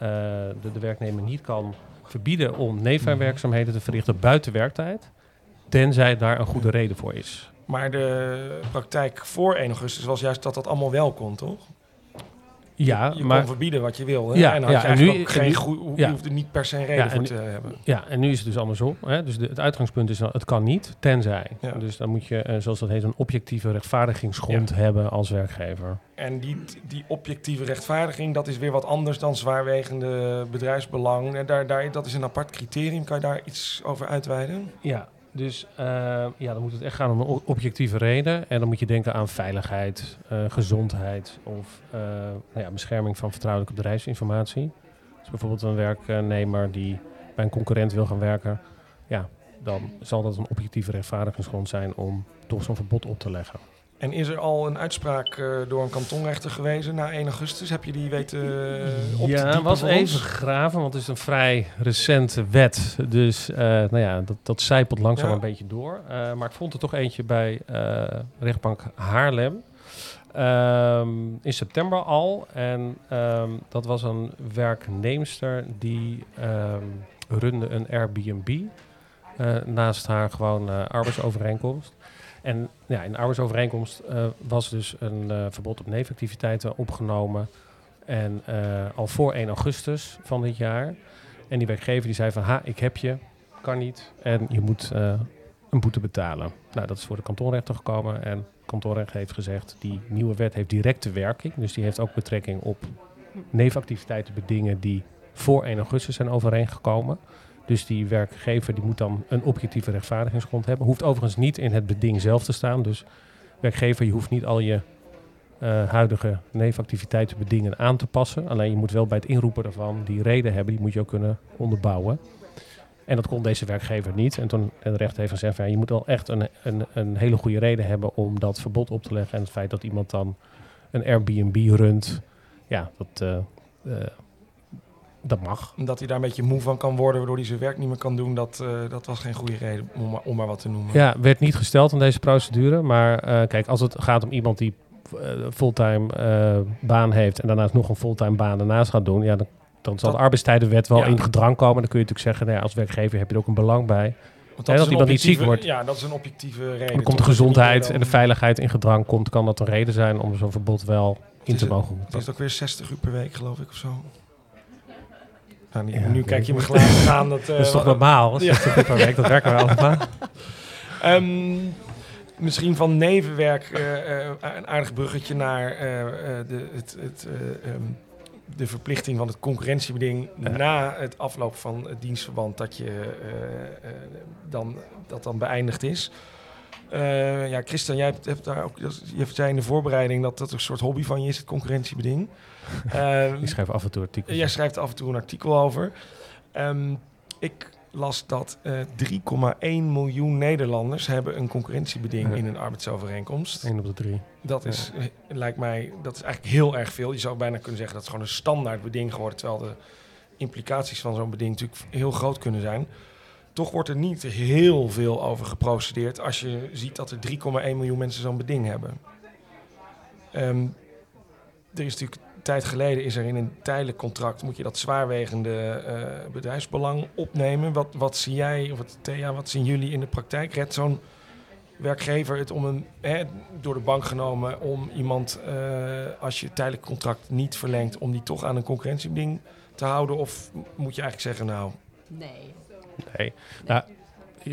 de, de werknemer niet kan verbieden om nevenwerkzaamheden te verrichten buiten werktijd. Tenzij daar een goede reden voor is. Maar de praktijk voor 1 augustus was juist dat dat allemaal wel kon, toch? Ja, je, maar kon verbieden wat je wilde. Ja, en had ja, je en nu- geen nu- goe- ja. hoefde niet per se een reden Ja, voor nu- te hebben. Ja, en nu is het dus andersom. Hè? Dus de, het uitgangspunt is, dan, het kan niet, tenzij. Dus dan moet je, eh, zoals dat heet, een objectieve rechtvaardigingsgrond hebben als werkgever. En die, die objectieve rechtvaardiging, dat is weer wat anders dan zwaarwegende bedrijfsbelang. En daar, daar, dat is een apart criterium. Kan je daar iets over uitweiden? Ja, dus eh, ja, dan moet het echt gaan om een objectieve reden. En dan moet je denken aan veiligheid, eh, gezondheid of eh, nou ja, bescherming van vertrouwelijke bedrijfsinformatie. Dus bijvoorbeeld een werknemer die bij een concurrent wil gaan werken. Ja, dan zal dat een objectieve rechtvaardigingsgrond zijn om toch zo'n verbod op te leggen. En is er al een uitspraak eh, door een kantonrechter gewezen na 1 augustus? Heb je die weten uh, op te ja, was even graven, want het is een vrij recente wet. Dus eh, nou ja, dat, dat zijpelt langzaam Ja. een beetje door. Maar ik vond er toch eentje bij rechtbank Haarlem. Ehm, in september al. En ehm, dat was een werknemster die ehm, runde een Airbnb. naast haar gewoon arbeidsovereenkomst. En ja, in de arbeidsovereenkomst eh, was dus een eh, verbod op nevenactiviteiten opgenomen. En eh, al voor 1 augustus van dit jaar. En die werkgever die zei van, ha, ik heb je, kan niet. En je moet een boete betalen. Nou, dat is voor de kantonrechter gekomen. En de kantonrechter heeft gezegd, die nieuwe wet heeft directe werking. Dus die heeft ook betrekking op nevenactiviteiten bedingen die voor 1 augustus zijn overeengekomen. Dus die werkgever die moet dan een objectieve rechtvaardigingsgrond hebben. Hoeft overigens niet in het beding zelf te staan. Dus werkgever, je hoeft niet al je eh, huidige nevenactiviteiten bedingen aan te passen. Alleen je moet wel bij het inroepen daarvan die reden hebben. Die moet je ook kunnen onderbouwen. En dat kon deze werkgever niet. En toen en de rechter heeft gezegd, ja, je moet wel echt een, een, een hele goede reden hebben om dat verbod op te leggen. En het feit dat iemand dan een Airbnb runt, ja, dat, eh, eh, dat mag. Dat hij daar een beetje moe van kan worden, waardoor hij zijn werk niet meer kan doen, dat, eh, dat was geen goede reden om, maar- om maar wat te noemen. Ja, werd niet gesteld in deze procedure. Maar eh, kijk, als het gaat om iemand die eh, fulltime baan heeft en daarnaast nog een fulltime baan daarnaast gaat doen, ja, dan, dan zal Dat- de arbeidstijdenwet wel Ja. in gedrang komen. Dan kun je natuurlijk zeggen, nou ja, als werkgever heb je er ook een belang bij. Want Ja, dat iemand niet ziek wordt. Ja, dat is een objectieve reden. En dan komt de gezondheid en de veiligheid in gedrang komt, kan dat een reden zijn om zo'n verbod wel in te mogen. Het is ook weer 60 uur per week, geloof ik, of zo. Nou, Ja, nu weet kijk je me gelijk [laughs] aan. Dat, eh, Dat is toch wat- normaal? [laughs] Ja. 60 uur per week, dat werken we allemaal. [laughs] Ehm, misschien van nevenwerk eh, eh, een aardig bruggetje naar eh, eh, de, het, het, eh, ehm, de verplichting van het concurrentiebeding na het afloop van het dienstverband dat je eh, eh, dan, dat dan beëindigd is. Eh, ja, Christian, jij hebt, hebt daar ook, je zei in de voorbereiding dat dat een soort hobby van je is, het concurrentiebeding. Ehm, Ik schrijf af en toe artikels. Jij schrijft af en toe een artikel over. Ehm, ik las dat eh 3,1 miljoen Nederlanders hebben een concurrentiebeding Ja. in een arbeidsovereenkomst. 1 op de 3. Dat is, eh, lijkt mij, dat is eigenlijk heel erg veel. Je zou bijna kunnen zeggen dat het gewoon een standaard beding geworden, terwijl de implicaties van zo'n beding natuurlijk heel groot kunnen zijn. Toch wordt er niet heel veel over geprocedeerd als je ziet dat er 3,1 miljoen mensen zo'n beding hebben. Ehm, er is natuurlijk tijd geleden is er in een tijdelijk contract moet je dat zwaarwegende eh, bedrijfsbelang opnemen. Wat, wat zie jij of wat, Thea, wat zien jullie in de praktijk? Redt zo'n werkgever het om een hè, door de bank genomen om iemand eh, als je het tijdelijk contract niet verlengt om die toch aan een concurrentiebeding te houden? Of moet je eigenlijk zeggen nou Nee. Nee. Nou,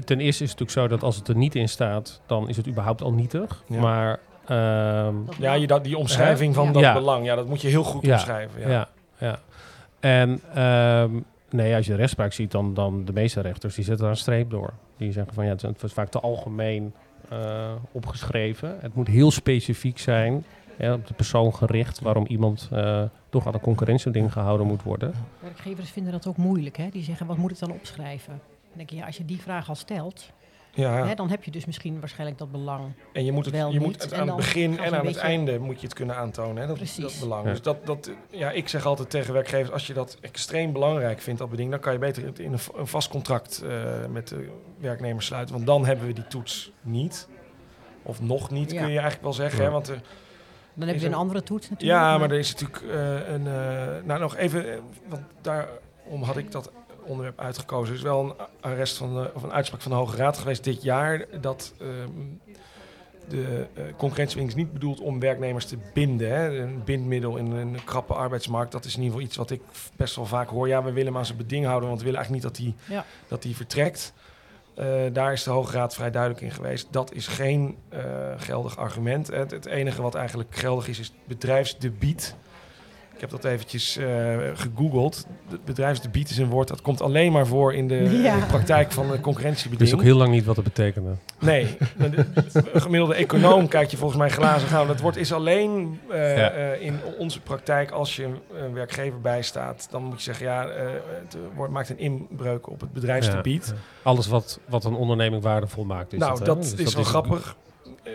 ten eerste is het natuurlijk zo dat als het er niet in staat, dan is het überhaupt al nietig. Ja. Maar ja, je, dat, die omschrijving van Ja. dat Ja. belang, ja, dat moet je heel goed Ja. omschrijven. Ja. Ja, ja. En ehm, nee, als je de rechtspraak ziet, dan, dan de meeste rechters die zetten daar een streep door. Die zeggen van ja, het is, het is vaak te algemeen eh, opgeschreven. Het moet heel specifiek zijn, hè, op de persoon gericht, waarom iemand eh, toch aan een concurrentieding gehouden moet worden. Werkgevers vinden dat ook moeilijk. Hè? Die zeggen, wat moet ik dan opschrijven? Dan denk je, ja, als je die vraag al stelt, Ja. hè, dan heb je dus misschien waarschijnlijk dat belang. En je moet het, Wel je moet niet. het En aan het begin en aan het einde moet je het kunnen aantonen. Hè? Dat, Precies. dat belang. Ja. Dus dat, dat, ja, ik zeg altijd tegen werkgevers, als je dat extreem belangrijk vindt, dat beding, dan kan je beter het in een, vast contract eh, met de werknemer sluiten. Want dan hebben we die toets niet. Of nog niet, Ja. kun je eigenlijk wel zeggen. Ja. Hè? Want er, Dan heb je een er- andere toets natuurlijk. ja, maar er is natuurlijk eh, een... eh, nou, nog even, want daarom had ik dat onderwerp uitgekozen. Er is wel een arrest van de, of een uitspraak van de Hoge Raad geweest dit jaar... dat ehm, de concurrentiebeding is niet bedoeld om werknemers te binden. Hè. Een bindmiddel in een krappe arbeidsmarkt, dat is in ieder geval iets wat ik best wel vaak hoor. Ja, we willen hem aan zijn beding houden, want we willen eigenlijk niet dat hij Ja. dat hij vertrekt. Eh, daar is de Hoge Raad vrij duidelijk in geweest. Dat is geen eh, geldig argument. Het, het enige wat eigenlijk geldig is, is bedrijfsdebiet. Ik heb dat eventjes eh, gegoogeld. Het bedrijfsdebiet is een woord dat komt alleen maar voor in de, Ja. de praktijk van de Ik wist concurrentiebeding. ook heel lang niet wat het betekende. Nee, de gemiddelde econoom kijkt je volgens mij glazen gaan. Dat wordt is alleen eh, Ja. eh, in onze praktijk als je een, een werkgever bijstaat. Dan moet je zeggen, ja, eh, het wordt, maakt een inbreuk op het bedrijfsgebied. Ja. Alles wat, wat een onderneming waardevol maakt. Is nou, dat Dus is wel grappig.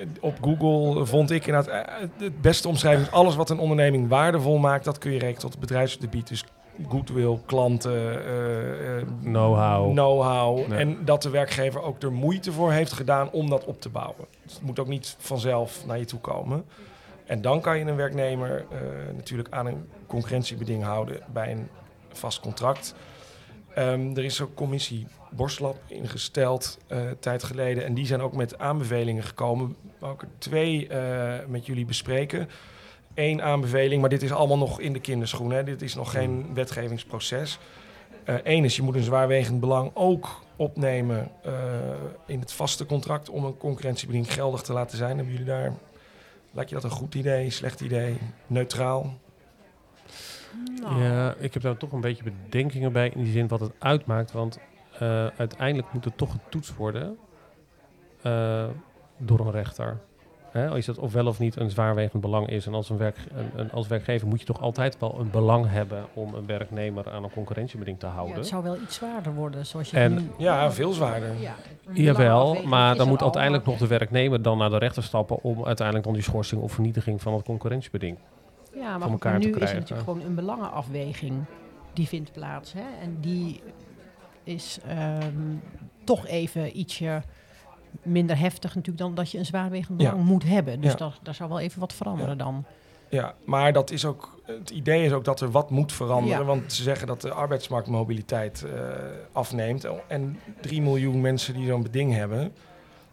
Eh, Op Google vond ik inderdaad eh, het beste omschrijving. Alles wat een onderneming waardevol maakt, dat kun je rekenen tot het bedrijfsgebied. Dus goodwill, klanten, eh, Know-how. know-how. En dat de werkgever ook er moeite voor heeft gedaan om dat op te bouwen. Dus het moet ook niet vanzelf naar je toe komen. En dan kan je een werknemer natuurlijk aan een concurrentiebeding houden bij een vast contract. Ehm, er is ook commissie Borslap ingesteld eh tijd geleden. En die zijn ook met aanbevelingen gekomen. Wou ik er twee eh, met jullie bespreken. één aanbeveling, maar dit is allemaal nog in de kinderschoenen. Hè. Dit is nog geen wetgevingsproces. Eén is, je moet een zwaarwegend belang ook opnemen eh, in het vaste contract om een concurrentiebeding geldig te laten zijn. Hebben jullie daar, lijkt je dat een goed idee, slecht idee, neutraal? Nou, Ja, ik heb daar toch een beetje bedenkingen bij in die zin wat het uitmaakt. Want eh, uiteindelijk moet het toch getoetst worden eh, door een rechter. Hè, is dat of wel of niet een zwaarwegend belang is. En als, een werk, een, een- als werkgever moet je toch altijd wel een belang hebben om een werknemer aan een concurrentiebeding te ja, houden. het zou wel iets zwaarder worden, zoals je En- het nu- Ja, veel zwaarder. Ja, Jawel, maar dan er moet uiteindelijk nog de werknemer dan naar de rechter stappen om uiteindelijk dan die schorsing of vernietiging van het concurrentiebeding. Ja, maar, elkaar maar te nu is er krijgen. natuurlijk gewoon een belangenafweging die vindt plaats. Hè? En die is ehm, toch even ietsje minder heftig natuurlijk dan dat je een zwaarwegend Ja. belang moet hebben. Dus Ja. daar, daar zou wel even wat veranderen dan. Ja, maar dat is ook, het idee is ook dat er wat moet veranderen. Ja. Want ze zeggen dat de arbeidsmarktmobiliteit eh, afneemt. En 3 miljoen mensen die zo'n beding hebben,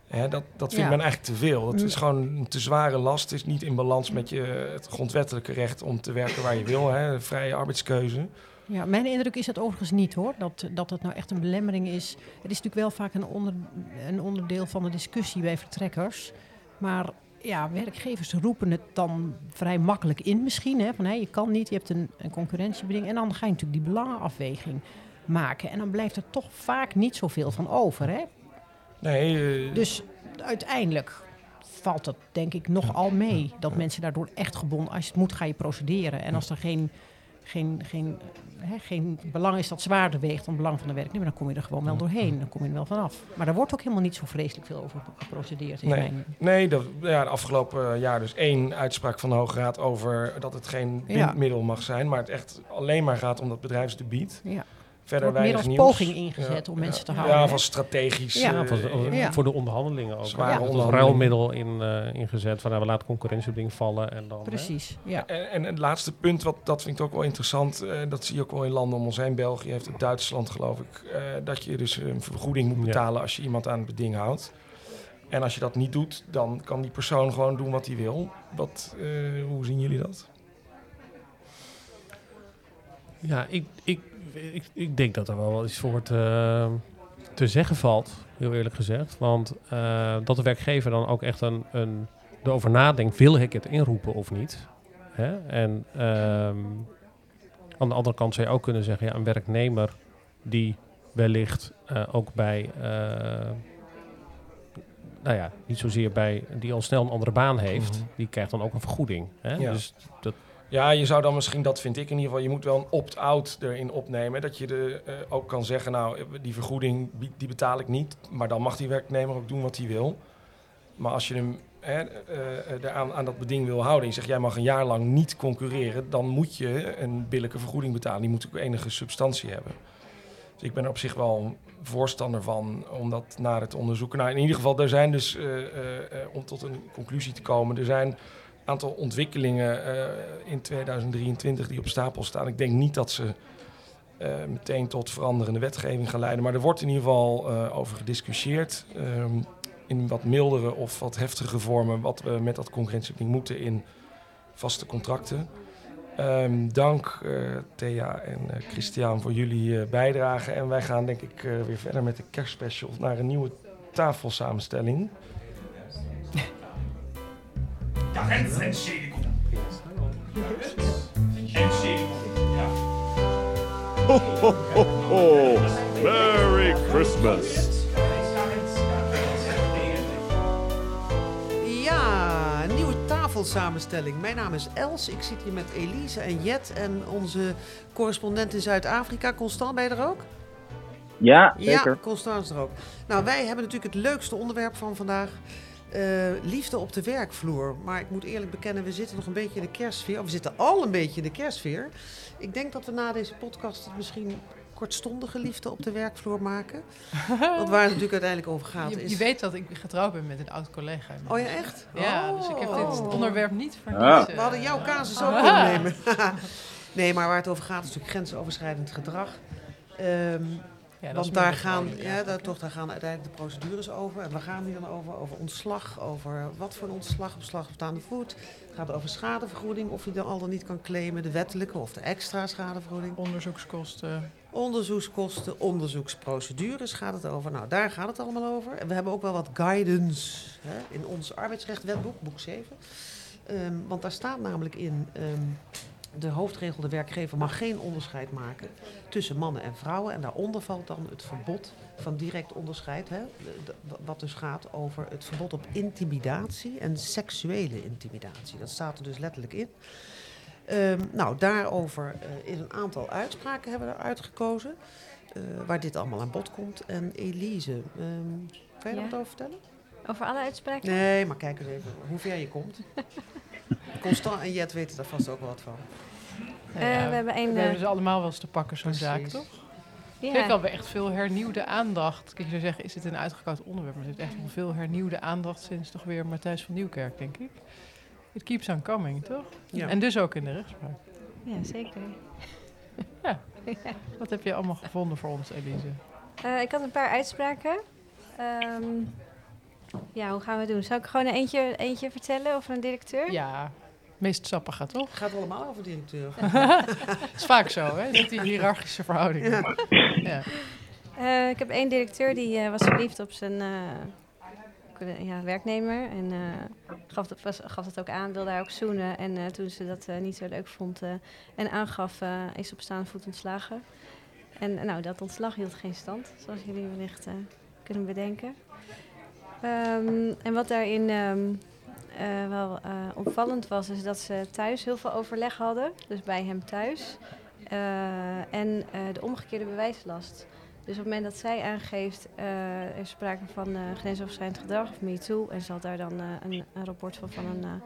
hè, dat, dat vindt Ja. men eigenlijk te veel. Dat is Mm. gewoon een te zware last. Het is niet in balans met je, het grondwettelijke recht om te werken waar je wil. Hè, vrije arbeidskeuze. Ja, mijn indruk is dat overigens niet hoor. Dat, dat het nou echt een belemmering is. Het is natuurlijk wel vaak een, onder, een onderdeel van de discussie bij vertrekkers. Maar ja, werkgevers roepen het dan vrij makkelijk in misschien. Hè, van hé, je kan niet, je hebt een, een concurrentiebeding. En dan ga je natuurlijk die belangenafweging maken. En dan blijft er toch vaak niet zoveel van over. Hè? Nee, eh, Dus uiteindelijk valt het denk ik nogal mee. Dat mensen daardoor echt gebonden... Als je het moet, ga je procederen. En als er geen, geen, geen, hè, geen belang is dat zwaarder weegt dan het belang van de werknemer... dan kom je er gewoon wel doorheen. Dan kom je er wel vanaf. Maar daar wordt ook helemaal niet zo vreselijk veel over geprocedeerd. In Nee. mijn... Nee, dat, ja, de afgelopen jaar dus één uitspraak van de Hoge Raad over dat het geen Ja. bindmiddel mag zijn, maar het echt alleen maar gaat om dat bedrijfsdebied. Ja. Verder wordt meer als nieuws. poging ingezet om mensen te houden, Ja, van strategisch. Ja. eh, Ja, voor, de, onderhandelingen ook. Zware Ja, als onderhandelingen. ruilmiddel in, eh, ingezet van nou, we laten concurrentiebeding vallen en dan... hè. Precies, ja. En, en het laatste punt, wat, dat vind ik ook wel interessant, eh, dat zie je ook wel in landen om ons heen. België heeft het, Duitsland geloof ik, eh, dat je dus een vergoeding moet Ja. betalen als je iemand aan het beding houdt. En als je dat niet doet, dan kan die persoon gewoon doen wat hij wil. Wat, eh, hoe zien jullie dat? Ja, ik, ik, ik, ik denk dat er wel iets voor te, te zeggen valt, heel eerlijk gezegd. Want eh, dat de werkgever dan ook echt een, een, erover nadenkt, wil ik het inroepen of niet? Hè? En ehm, aan de andere kant zou je ook kunnen zeggen, ja, een werknemer die wellicht eh, ook bij, eh, nou ja, niet zozeer bij, die al snel een andere baan heeft, Mhm. die krijgt dan ook een vergoeding. Hè? Ja. Dus dat, Ja, je zou dan misschien, dat vind ik in ieder geval, je moet wel een opt-out erin opnemen. Dat je de, eh, ook kan zeggen, nou, die vergoeding die- betaal ik niet. Maar dan mag die werknemer ook doen wat hij wil. Maar als je hem hè, eh, eh, eraan, aan dat beding wil houden en je zegt, jij mag een jaar lang niet concurreren, dan moet je een billijke vergoeding betalen. Die moet ook enige substantie hebben. Dus ik ben er op zich wel voorstander van om dat naar het onderzoeken. Nou, in ieder geval, er zijn dus, om tot een conclusie te komen, er zijn aantal ontwikkelingen eh, in 2023 die op stapel staan. Ik denk niet dat ze eh, meteen tot veranderende wetgeving gaan leiden. Maar er wordt in ieder geval eh, over gediscussieerd. ehm, in wat mildere of wat heftige vormen. Wat we met dat concurrentiebeding moeten in vaste contracten. Ehm, dank Thea en Christian voor jullie bijdrage. En wij gaan denk ik weer verder met de kerstspecial naar een nieuwe tafelsamenstelling. Ja, en Entschädigung. Ja. Ho, ho, ho, ho. Merry Christmas. Ja, een nieuwe tafelsamenstelling. Mijn naam is Els. Ik zit hier met Elise en Jet en onze correspondent in Zuid-Afrika. Constant, ben je er ook? Ja, Ja, zeker. Constant is er ook. Nou, wij hebben natuurlijk het leukste onderwerp van vandaag. Eh, liefde op de werkvloer. Maar ik moet eerlijk bekennen, we zitten nog een beetje in de kerstsfeer. Of we zitten al een beetje in de kerstsfeer. Ik denk dat we na deze podcast het misschien kortstondige liefde op de werkvloer maken. [laughs] Want waar het natuurlijk uiteindelijk over gaat Je, is... je weet dat ik getrouwd ben met een oud collega. Oh ja, echt? Ja, dus ik heb dit Oh. onderwerp niet voor niets, eh, We hadden jouw casus ook [laughs] kunnen nemen. [laughs] nee, maar waar het over gaat is natuurlijk grensoverschrijdend gedrag. Ehm, Ja, Want daar gaan, ja, ja. daar, toch, daar gaan uiteindelijk de procedures over. En waar gaan die dan over? Over ontslag, over wat voor een ontslag, ontslag op staande voet. Het gaat over schadevergoeding, of je dan al dan niet kan claimen, de wettelijke of de extra schadevergoeding. Onderzoekskosten. Onderzoekskosten, onderzoeksprocedures gaat het over. Nou, daar gaat het allemaal over. En we hebben ook wel wat guidance hè, in ons arbeidsrechtwetboek, boek 7. Ehm, want daar staat namelijk in, ehm, de hoofdregel, de werkgever mag geen onderscheid maken tussen mannen en vrouwen. En daaronder valt dan het verbod van direct onderscheid. Hè, wat dus gaat over het verbod op intimidatie en seksuele intimidatie. Dat staat er dus letterlijk in. Ehm, nou, daarover eh, is een aantal uitspraken hebben we eruit gekozen. eh, waar dit allemaal aan bod komt. En Elise, ehm, kan je Ja. er wat over vertellen? Over alle uitspraken? Nee, maar kijk eens even hoe ver je komt. [laughs] Constant en Jet weten daar vast ook wel wat van. Nou Eh, ja, we hebben een, We eh, hebben ze allemaal wel eens te pakken, zo'n zaak, toch? Ja. Het heeft wel weer echt veel hernieuwde aandacht. Kijk, je zou zeggen, is het een uitgekoud onderwerp? Maar het heeft echt wel veel hernieuwde aandacht sinds toch weer Matthijs van Nieuwkerk, denk ik. It keeps on coming, toch? Ja. En dus ook in de rechtspraak. Ja, zeker. [laughs] Ja. Wat heb je allemaal gevonden voor ons, Elise? Eh, ik had een paar uitspraken. Ehm, ja, hoe gaan we het doen? Zou ik gewoon een eentje, eentje vertellen over een directeur? Ja, meest sappige, toch? Het gaat allemaal over directeur. Het [laughs] is vaak zo, hè? Dat die hiërarchische verhoudingen. Ja. Ja. Eh, ik heb één directeur die eh, was verliefd op zijn eh, ja, werknemer. En eh, gaf, dat, was, gaf dat ook aan, wilde haar ook zoenen. En eh, toen ze dat eh, niet zo leuk vond eh, en aangaf, eh, is ze op staande voet ontslagen. En nou, dat ontslag hield geen stand, zoals jullie wellicht kunnen bedenken. Ehm, en wat daarin ehm, eh, wel eh, opvallend was, is dat ze thuis heel veel overleg hadden. Dus bij hem thuis. Eh, en de omgekeerde bewijslast. Dus op het moment dat zij aangeeft, er is sprake van grensoverschrijdend gedrag of MeToo, en ze had daar dan een, een rapport van van een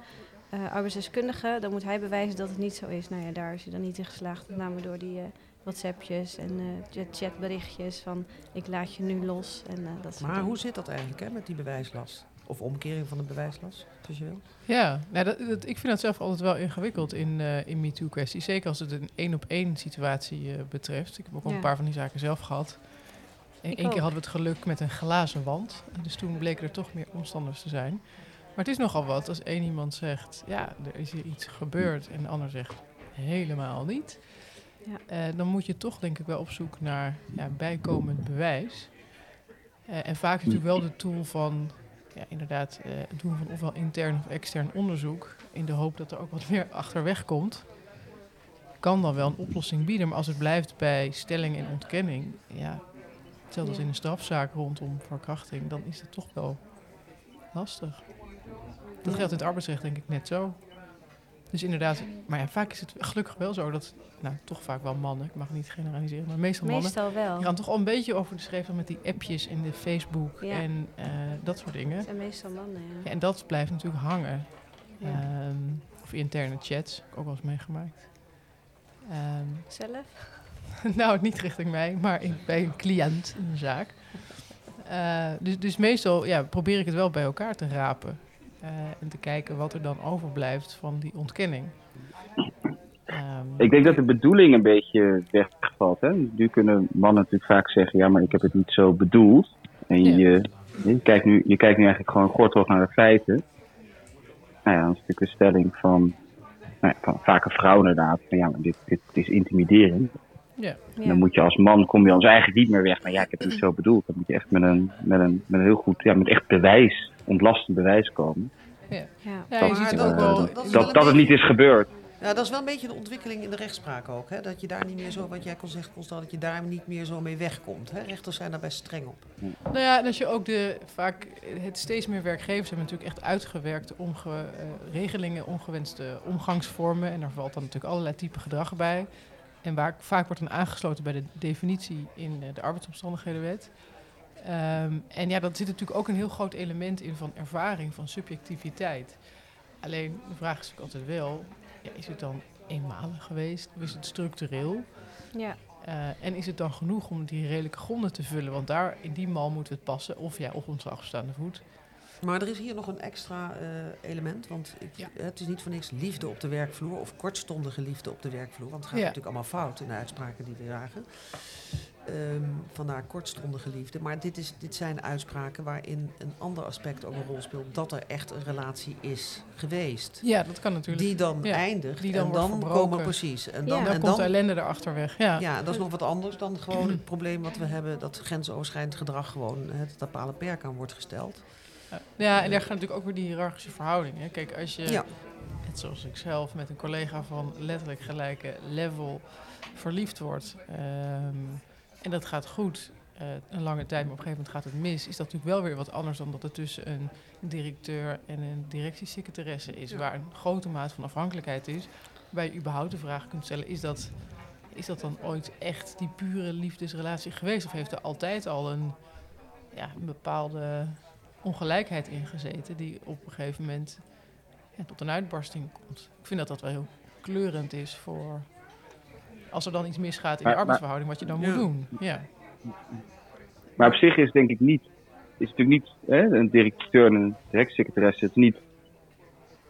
arbeidsdeskundige, dan moet hij bewijzen dat het niet zo is. Nou ja, daar is hij dan niet in geslaagd, met name door die WhatsAppjes en chat- chatberichtjes van ik laat je nu los en dat Maar hoe zit dat eigenlijk hè, met die bewijslast? Of omkering van de bewijslast, als je wil? Ja, nou, dat, dat- ik vind dat zelf altijd wel ingewikkeld in, eh in MeToo-kwesties. Zeker als het een één-op-één situatie eh, betreft. Ik heb ook al Ja. een paar van die zaken zelf gehad. Eén Ik keer ook. hadden we het geluk met een glazen wand. Dus toen bleken er toch meer omstanders te zijn. Maar het is nogal wat als één iemand zegt... ja, er is hier iets gebeurd en de ander zegt helemaal niet. Ja. Eh, dan moet je toch denk ik wel op zoek naar ja, bijkomend bewijs. Eh, en vaak is natuurlijk wel de tool van ja, inderdaad eh, het doen van ofwel intern of extern onderzoek, in de hoop dat er ook wat meer achterweg komt, kan dan wel een oplossing bieden. Maar als het blijft bij stelling en ontkenning, ja, hetzelfde als in een strafzaak rondom verkrachting, dan is het toch wel lastig. Dat geldt in het arbeidsrecht denk ik net zo. Dus inderdaad, maar ja, vaak is het gelukkig wel zo dat, nou, toch vaak wel mannen, ik mag niet generaliseren, maar meestal mannen, Meestal wel. die gaan toch al een beetje over de schreef met die appjes en de Facebook Ja. en eh, dat soort dingen. Het zijn meestal mannen, ja. Ja, en dat blijft natuurlijk hangen. Ehm, of interne chats, heb ik ook wel eens meegemaakt. Ehm, Zelf? [laughs] nou, niet richting mij, maar in- bij een cliënt in een zaak. Eh, dus, dus meestal ja, probeer ik het wel bij elkaar te rapen. Eh, en te kijken wat er dan overblijft van die ontkenning. Ehm, Ik denk dat de bedoeling een beetje wegvalt. Hè? Nu kunnen mannen natuurlijk vaak zeggen: ja, maar ik heb het niet zo bedoeld. En je, je, kijkt, nu, je kijkt nu eigenlijk gewoon gortig naar de feiten. Nou ja, dat is natuurlijk een stelling van, nou ja, van vaak een vrouw inderdaad. Van ja, maar dit, dit is intimiderend. Ja. En Dan moet je als man, kom je als eigenlijk niet meer weg. Maar ja, ik heb het niet zo bedoeld. Dan moet je echt met een, met een, met een heel goed, ja, met echt bewijs, ontlastend bewijs komen. Ja. Ja. Ja, dat, het wel. dat dat, niet is gebeurd. Ja, dat is wel een beetje de ontwikkeling in de rechtspraak ook. Hè? Dat je daar niet meer zo, wat jij kon zeggen, Constant, dat je daar niet meer zo mee wegkomt. Hè? Rechters zijn daar best streng op. Nou ja, dat je ook de, vaak het steeds meer werkgevers hebben natuurlijk echt uitgewerkte omge, eh, regelingen, ongewenste omgangsvormen. En daar valt dan natuurlijk allerlei type gedrag bij. En waar vaak wordt dan aangesloten bij de definitie in eh, de arbeidsomstandighedenwet. Ehm, en ja, dat zit natuurlijk ook een heel groot element in van ervaring, van subjectiviteit. Alleen de vraag is natuurlijk altijd wel, ja, is het dan eenmalig geweest of is het structureel? Ja. Eh, en is het dan genoeg om die redelijke gronden te vullen? Want daar, in die mal moet het passen. Of ja, op onze afstaande voet. Maar er is hier nog een extra eh, element. Want ik, het is niet voor niks liefde op de werkvloer of kortstondige liefde op de werkvloer. Want het gaat Ja. natuurlijk allemaal fout in de uitspraken die we dragen. Ehm, vandaar kortstondige liefde. Maar dit, is, dit zijn uitspraken waarin een ander aspect ook een rol speelt. Dat er echt een relatie is geweest. Ja, dat kan natuurlijk. Die dan Ja, eindigt. die dan en dan komen precies. En Ja. dan, Dan en komt dan, de ellende erachter weg, ja. dat is nog wat anders dan gewoon het [clears throat] probleem wat we hebben. Dat grensoverschrijdend gedrag gewoon het en perk aan wordt gesteld. Ja, en daar gaan natuurlijk ook weer die hiërarchische verhoudingen. Kijk, als je, Ja. net zoals ik zelf, met een collega van letterlijk gelijke level verliefd wordt. ehm, en dat gaat goed, eh, een lange tijd, maar op een gegeven moment gaat het mis. Is dat natuurlijk wel weer wat anders dan dat er tussen een directeur en een directiesecretaresse is. Ja. Waar een grote maat van afhankelijkheid is. Waar je überhaupt de vraag kunt stellen, is dat, is dat dan ooit echt die pure liefdesrelatie geweest? Of heeft er altijd al een, ja, een bepaalde ongelijkheid ingezeten die op een gegeven moment ja, tot een uitbarsting komt. Ik vind dat dat wel heel kleurend is voor als er dan iets misgaat in Maar- de arbeidsverhouding, wat je dan Ja. moet doen. Ja. Maar op zich is denk ik niet, is natuurlijk niet, hè, een directeur en een directiesecretaresse, het is niet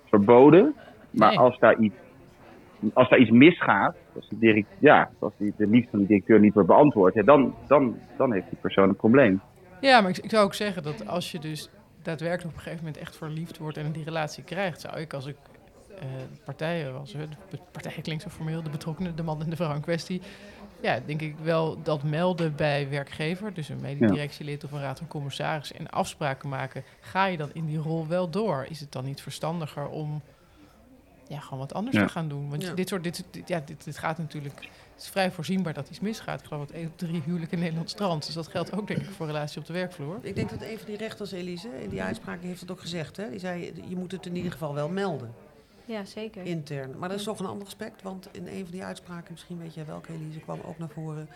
verboden. Maar Nee. als daar iets, als daar iets misgaat, als, de, direct, ja, als die, de liefde van de directeur niet wordt beantwoord, ja, dan, dan, dan heeft die persoon een probleem. Ja, maar ik, zou ook zeggen dat als je dus daadwerkelijk op een gegeven moment echt verliefd wordt en die relatie krijgt, zou ik als ik eh, partijen was, de partij klinkt zo formeel, de betrokkenen, de man en de vrouw in kwestie, ja, denk ik wel dat melden bij werkgever, dus een mededirectielid of een raad van commissaris en afspraken maken, ga je dan in die rol wel door? Is het dan niet verstandiger om ja, gewoon wat anders Ja. te gaan doen? Want Ja. dit soort, dit, dit- ja, dit, dit gaat natuurlijk, het is vrij voorzienbaar dat iets misgaat. Ik geloof dat één op drie huwelijken in Nederland strandt. Dus dat geldt ook denk ik voor relatie op de werkvloer. Ik denk dat een van die rechters, Elise, in die uitspraak heeft het ook gezegd. Hè? Die zei, je moet het in ieder geval wel melden, Ja, zeker. intern. Maar dat is toch een ander aspect, want in een van die uitspraken, misschien weet jij welke, Elise, kwam ook naar voren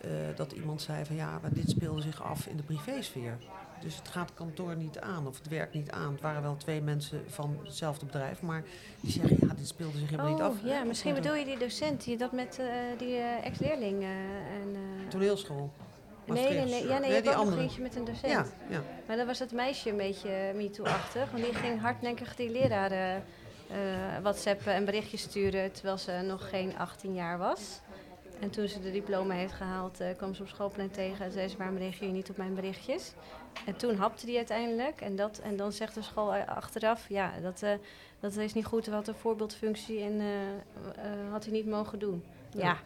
eh, dat iemand zei van ja, maar dit speelde zich af in de privésfeer. Dus het gaat het kantoor niet aan, of het werkt niet aan. Het waren wel twee mensen van hetzelfde bedrijf, maar die zeggen ja, dit speelde zich helemaal niet af. Oh, ja, misschien bedoel je die docent die dat met eh, die eh, ex-leerling eh, en... eh, Toneelschool. Nee, nee, nee. Ja, nee, je ook nog andere. eentje met een docent. Ja, ja. Maar dan was het meisje een beetje eh, MeToo-achtig. Want die ging hardnekkig die leraren eh whatsappen en berichtjes sturen... terwijl ze nog geen 18 jaar was. En toen ze de diploma heeft gehaald, eh, kwam ze op schoolplein tegen... en zei ze, waarom reageer je niet op mijn berichtjes? En toen hapte die uiteindelijk. En, dat, en dan zegt de school achteraf... ja, dat, eh, dat is niet goed, wat een voorbeeldfunctie... en eh, eh, had hij niet mogen doen. Ja,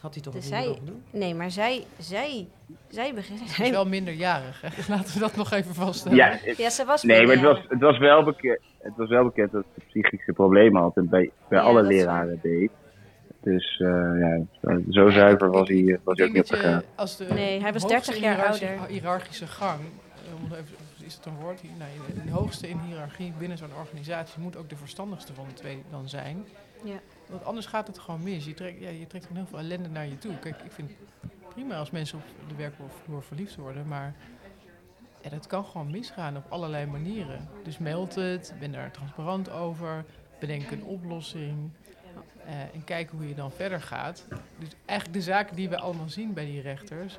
Had hij toch dus niet zij, mogen doen? nee, maar zij, zij, zij begint. Ze is wel minderjarig, hè? Dus [laughs] laten we dat nog even vaststellen. Ja, het- Ja, ze was nee, maar het was, het, was wel bekend, het was wel bekend dat ze psychische problemen had en bij, bij Ja, alle leraren deed. Dus eh, ja, zo zuiver was hij, was hij ook niet de Nee, hij was hoogste 30 in jaar ouder. hiërarchische gang, eh, is het een woord? hier? Nee, de hoogste in hiërarchie binnen zo'n organisatie moet ook de verstandigste van de twee dan zijn. Ja. Want anders gaat het gewoon mis. Je trekt, ja, je trekt gewoon heel veel ellende naar je toe. Kijk, ik vind het prima als mensen op de werkvloer verliefd worden, maar ja, dat kan gewoon misgaan op allerlei manieren. Dus meld het, ben daar transparant over, bedenk een oplossing. Eh, en kijk hoe je dan verder gaat. Dus eigenlijk de zaken die we allemaal zien bij die rechters,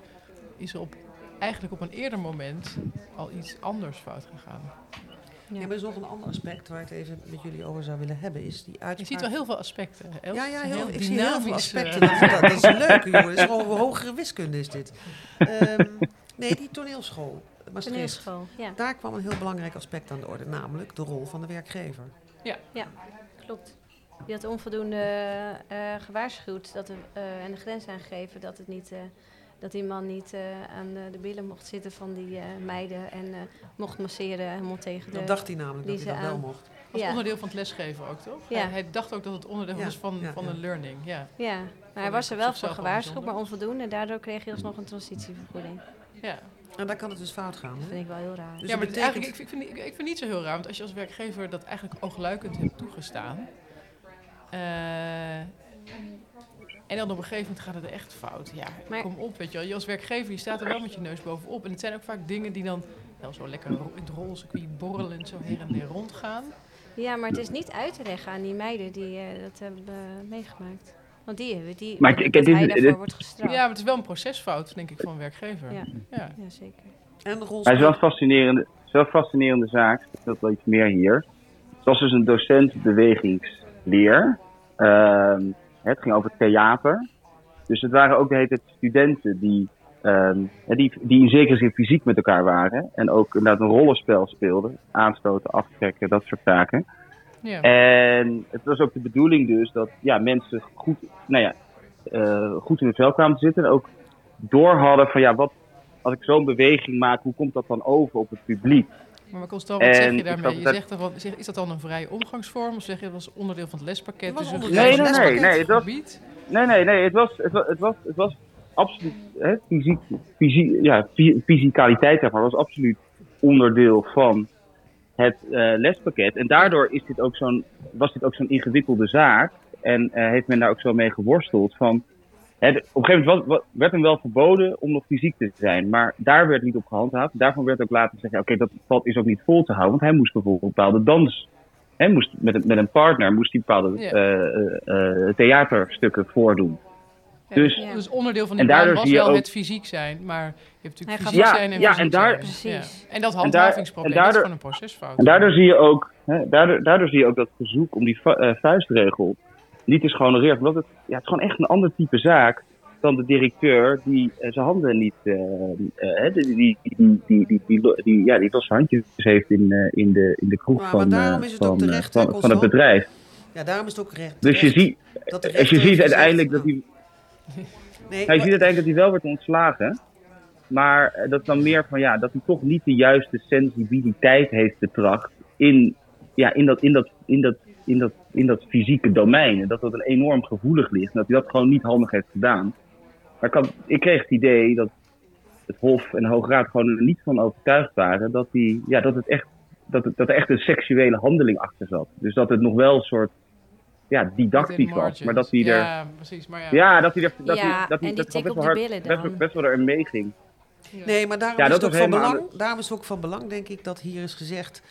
is op, eigenlijk op een eerder moment al iets anders fout gegaan. Ja, er is nog een ander aspect waar ik het even met jullie over zou willen hebben. Is die uitspraak... Je ziet wel heel veel aspecten. Ja, ja, heel, Heel ik zie heel veel aspecten. eh. Dat, dat, dat is leuk, jongen. Dat is gewoon hogere wiskunde is dit. Ehm, nee, die toneelschool. Maastricht. Toneelschool, ja. Daar kwam een heel belangrijk aspect aan de orde, namelijk de rol van de werkgever. Ja. Ja, klopt. Die had onvoldoende eh, gewaarschuwd dat de, eh, en de grens aangegeven dat, het niet, eh, dat die man niet eh, aan de, de billen mocht zitten van die eh, meiden en eh, mocht masseren helemaal tegen de... Dat dacht hij namelijk dat hij dat wel mocht. Als Ja. onderdeel van het lesgeven ook, toch? Ja. Hij, hij dacht ook dat het onderdeel Ja, was van, ja, van een learning. Ja. Ja, maar hij hij was er wel voor gewaarschuwd, maar onvoldoende. En daardoor kreeg hij alsnog een transitievergoeding. Ja. En daar kan het dus fout gaan. Dat Hè? vind ik wel heel raar. Dus ja, maar eigenlijk, ik, vind, ik, vind, ik vind het niet zo heel raar, want als je als werkgever dat eigenlijk oogluikend hebt toegestaan, eh, en dan op een gegeven moment gaat het echt fout. Ja, Maar- kom op, weet je wel. Je als werkgever, je staat er wel met je neus bovenop. En het zijn ook vaak dingen die dan wel zo lekker in het rolcircuit borrelend zo her en weer rondgaan. Ja, maar het is niet uit te leggen aan die meiden die eh, dat hebben meegemaakt. Want die hebben die. Maar dat ik- ik- dit- hij daarvoor dit- wordt gestraft. Ja, maar het is wel een procesfout, denk ik, van een werkgever. Ja. Ja. ja, zeker. En de het is wel een fascinerende, wel fascinerende zaak. Wel iets meer hier. Het was dus een docent bewegingsleer. Ehm, het ging over theater. Dus het waren ook de hele tijd studenten die, ehm, die, die in zekere zin fysiek met elkaar waren. En ook inderdaad een rollenspel speelden. Aanstoten, aftrekken, dat soort zaken. Ja. En het was ook de bedoeling dus dat ja, mensen goed, nou ja, eh, goed in het vel kwamen te zitten. En ook door hadden van ja, wat, als ik zo'n beweging maak, hoe komt dat dan over op het publiek? Maar Constant, wat zeg je daarmee? Je zegt ervan, zeg, is dat dan een vrije omgangsvorm? Of zeg je dat was onderdeel van het lespakket? was dus een Nee, van nee, het nee, lespakket. nee, het was, gebied? nee, nee, nee, het was, het was, het was, het was absoluut, hè, fysiek, fysie, ja, fy- fysicaliteit daarvan was absoluut onderdeel van het eh, lespakket. En daardoor is dit ook zo'n, was dit ook zo'n ingewikkelde zaak. En eh, heeft men daar ook zo mee geworsteld van... Hè, de- op een gegeven moment was- werd hem wel verboden om nog fysiek te zijn. Maar daar werd niet op gehandhaafd. Daarvan werd ook later gezegd, ja, oké, dat valt is ook niet vol te houden. Want hij moest bijvoorbeeld bepaalde dans... Hij moest met, een- met een partner moest hij bepaalde Ja. eh, eh, eh, theaterstukken voordoen. Ja, Dus- dus, dus onderdeel van die en daardoor baan was wel ook- het fysiek zijn. Maar je hebt natuurlijk Hij fysiek zijn en Ja, en daar- zijn. Precies. Ja. En dat handhavingsprobleem, en dat is gewoon een procesfout. En daardoor zie je ook, hè, daardoor, daardoor zie je ook dat verzoek om die vu- vuistregel niet is gehonoreerd. Omdat het, ja, het is gewoon echt een ander type zaak dan de directeur die eh, zijn handen niet. Eh, eh, die, die, die, ja, die losse handjes heeft in, in, de, in de kroeg van, van, het bedrijf. Ja, daarom is het ook recht. Dus je ziet, als je ziet uiteindelijk dat hij. [laughs] Nee, hij ziet uiteindelijk dat hij wel wordt ontslagen. Maar dat dan meer van ja, dat hij toch niet de juiste sensibiliteit heeft betracht in, ja, in, dat, in, dat, in dat in, dat, in dat fysieke domein. En dat dat een enorm gevoelig ligt. En dat hij dat gewoon niet handig heeft gedaan. Maar ik, had, ik kreeg het idee dat het Hof en de Hoge Raad gewoon er niet van overtuigd waren dat, die, ja, dat, het echt, dat, het, dat er echt een seksuele handeling achter zat. Dus dat het nog wel een soort ja, didactisch was. Maar dat hij er. Ja, precies. Maar ja. Ja, dat hij er, dat Ja, hij, dat hij, en dat die hij tik best op wel die hard, billen best, dan. best wel erin meeging. Nee, maar daarom, Ja, is dat het ook was van belang, daarom is het ook van belang, denk ik, dat hier is gezegd...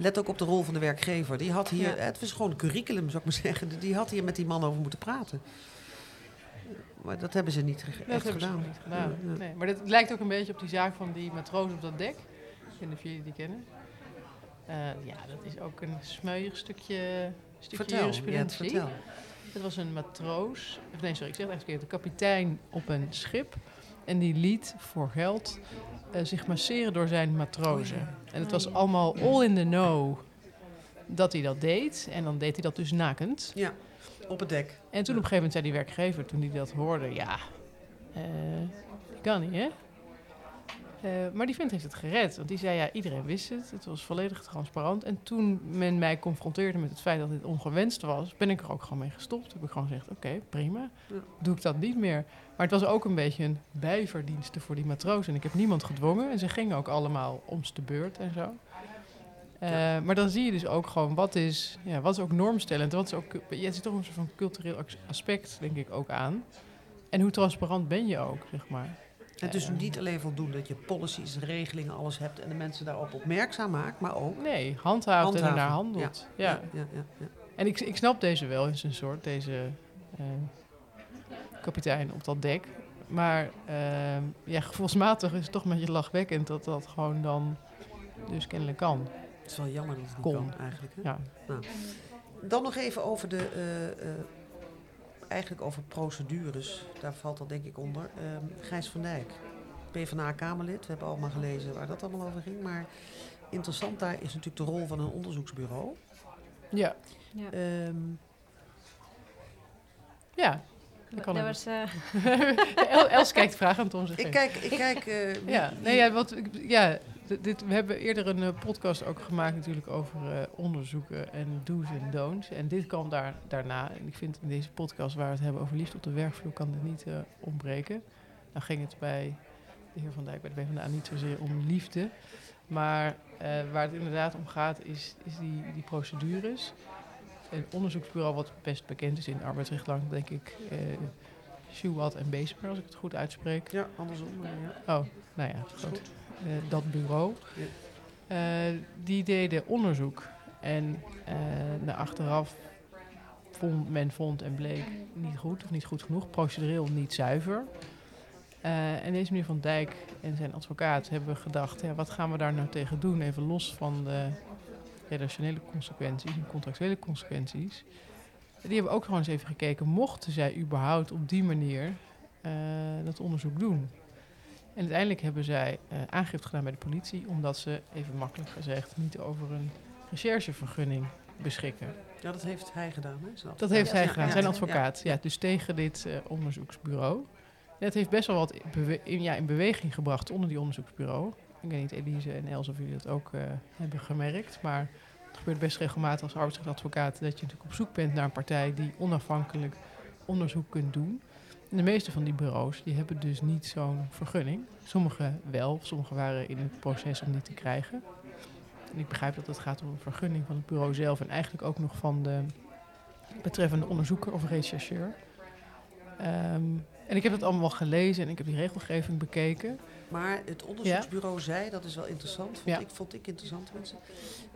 Let ook op de rol van de werkgever. Die had hier, Ja. het was gewoon een curriculum, zou ik maar zeggen. Die had hier met die man over moeten praten. Maar dat hebben ze niet Dat echt gedaan. niet gedaan. Ja, ja. Nee, maar dat lijkt ook een beetje op die zaak van die matroos op dat dek. Ik weet niet of jullie die kennen. Eh, ja, dat is ook een smeuig stukje, stukje Vertel, ja, jurisprudentie. vertel. Het was een matroos, of nee sorry, ik zeg het verkeerd, een kapitein op een schip. En die liet voor geld eh, zich masseren door zijn matrozen. En het was allemaal all in the know dat hij dat deed. En dan deed hij dat dus nakend. Ja, op het dek. En toen op een gegeven moment zei die werkgever, toen hij dat hoorde, ja, eh kan niet, hè? Eh, maar die vent heeft het gered, want die zei, ja, iedereen wist het. Het was volledig transparant. En toen men mij confronteerde met het feit dat dit ongewenst was, ben ik er ook gewoon mee gestopt. Heb ik gewoon gezegd, oké, prima, doe ik dat niet meer. Maar het was ook een beetje een bijverdienste voor die matroos. En ik heb niemand gedwongen. En ze gingen ook allemaal om de beurt en zo. Eh, Maar dan zie je dus ook gewoon wat is, ja, wat is ook normstellend. Wat is ook, je ziet toch een soort van cultureel as- aspect, denk ik, ook aan. En hoe transparant ben je ook, zeg maar. Het is niet alleen voldoende dat je policies, regelingen, alles hebt en de mensen daarop opmerkzaam maakt, maar ook Nee, handhaaft en ernaar handelt. Ja. Ja, ja. En ik, ik snap deze wel in zijn soort, deze eh, kapitein op dat dek. Maar eh, ja, [laughs] gevoelsmatig is het toch een beetje lachwekkend dat dat gewoon dan dus kennelijk kan. Het is wel jammer dat het niet Kon. kan eigenlijk. Hè? Ja. Nou, dan nog even over de, eh, eh, eigenlijk over procedures. Daar valt dat denk ik onder. Ehm, Gijs van Dijk, PvdA-Kamerlid. We hebben allemaal gelezen waar dat allemaal over ging. Maar interessant daar is natuurlijk de rol van een onderzoeksbureau. Ja. Ja. Ehm, Ja, dat kan Dat ook. was, eh, [laughs] El- Els kijkt vragend om zich ik heen. kijk, ik kijk eh, Ja, nee, ja, wat, ik- ja dit, we hebben eerder een eh, podcast ook gemaakt natuurlijk over eh, onderzoeken en do's en don'ts. En dit kwam daar, daarna. En ik vind in deze podcast waar we het hebben over liefde op de werkvloer kan dit niet eh, ontbreken. Dan ging het bij de heer Van Dijk bij de PvdA niet zozeer om liefde. Maar waar het inderdaad om gaat is, is die, die procedures. Een onderzoeksbureau wat best bekend is in arbeidsrechtlang, denk ik, Schuwat en Beesmer, als ik het goed uitspreek. Ja, andersom. ja. Oh, nou ja, goed. Eh, dat bureau. Eh, die deden onderzoek. En eh na achteraf vond, men vond en bleek niet goed of niet goed genoeg. Procedureel niet zuiver. En deze meneer Van Dijk en zijn advocaat hebben gedacht... Ja, wat gaan we daar nou tegen doen? Even los van de redactionele consequenties en contractuele consequenties. Die hebben ook gewoon eens even gekeken... mochten zij überhaupt op die manier dat onderzoek doen. En uiteindelijk hebben zij eh, aangifte gedaan bij de politie, omdat ze, even makkelijk gezegd, niet over een recherchevergunning beschikken. Ja, dat heeft hij gedaan. Hè? Zijn Dat heeft hij Ja, gedaan, ja, zijn advocaat. Ja, dus tegen dit eh, onderzoeksbureau. Het heeft best wel wat bewe- in, ja, in beweging gebracht onder die onderzoeksbureau. Ik weet niet, Elise en Els, of jullie dat ook eh, hebben gemerkt. Maar het gebeurt best regelmatig als arbeidsrechtadvocaat... dat je natuurlijk op zoek bent naar een partij die onafhankelijk onderzoek kunt doen. De meeste van die bureaus die hebben dus niet zo'n vergunning. Sommige wel, sommige waren in het proces om die te krijgen. En ik begrijp dat het gaat om een vergunning van het bureau zelf... en eigenlijk ook nog van de betreffende onderzoeker of rechercheur. Ehm, en ik heb het allemaal gelezen en ik heb die regelgeving bekeken. Maar het onderzoeksbureau zei, dat is wel interessant, vond, Ja. ik, vond ik interessant tenminste.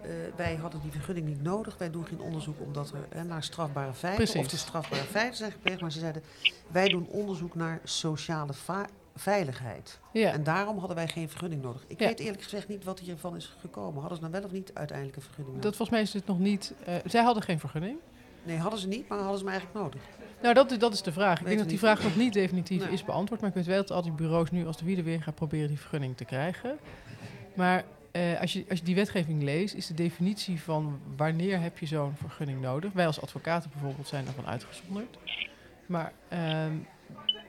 Eh, wij hadden die vergunning niet nodig. Wij doen geen onderzoek omdat er naar strafbare feiten Precies. of de strafbare feiten zijn gepleegd. Maar ze zeiden, wij doen onderzoek naar sociale veiligheid. Ja. En daarom hadden wij geen vergunning nodig. Ik weet eerlijk gezegd niet wat hiervan is gekomen. Hadden ze nou wel of niet uiteindelijk een vergunning Dat nodig? volgens mij is het nog niet. eh, zij hadden geen vergunning. Nee, hadden ze niet, maar hadden ze hem eigenlijk nodig. Nou, dat, is- dat is de vraag. Ik Weet denk dat het die niet. vraag nog niet definitief Nee. is beantwoord. Maar ik weet wel dat al die bureaus nu als de wielen weer gaan proberen die vergunning te krijgen. Maar eh, als, je, als je die wetgeving leest, is de definitie van wanneer heb je zo'n vergunning nodig. Wij als advocaten bijvoorbeeld zijn daarvan uitgezonderd. Maar ehm,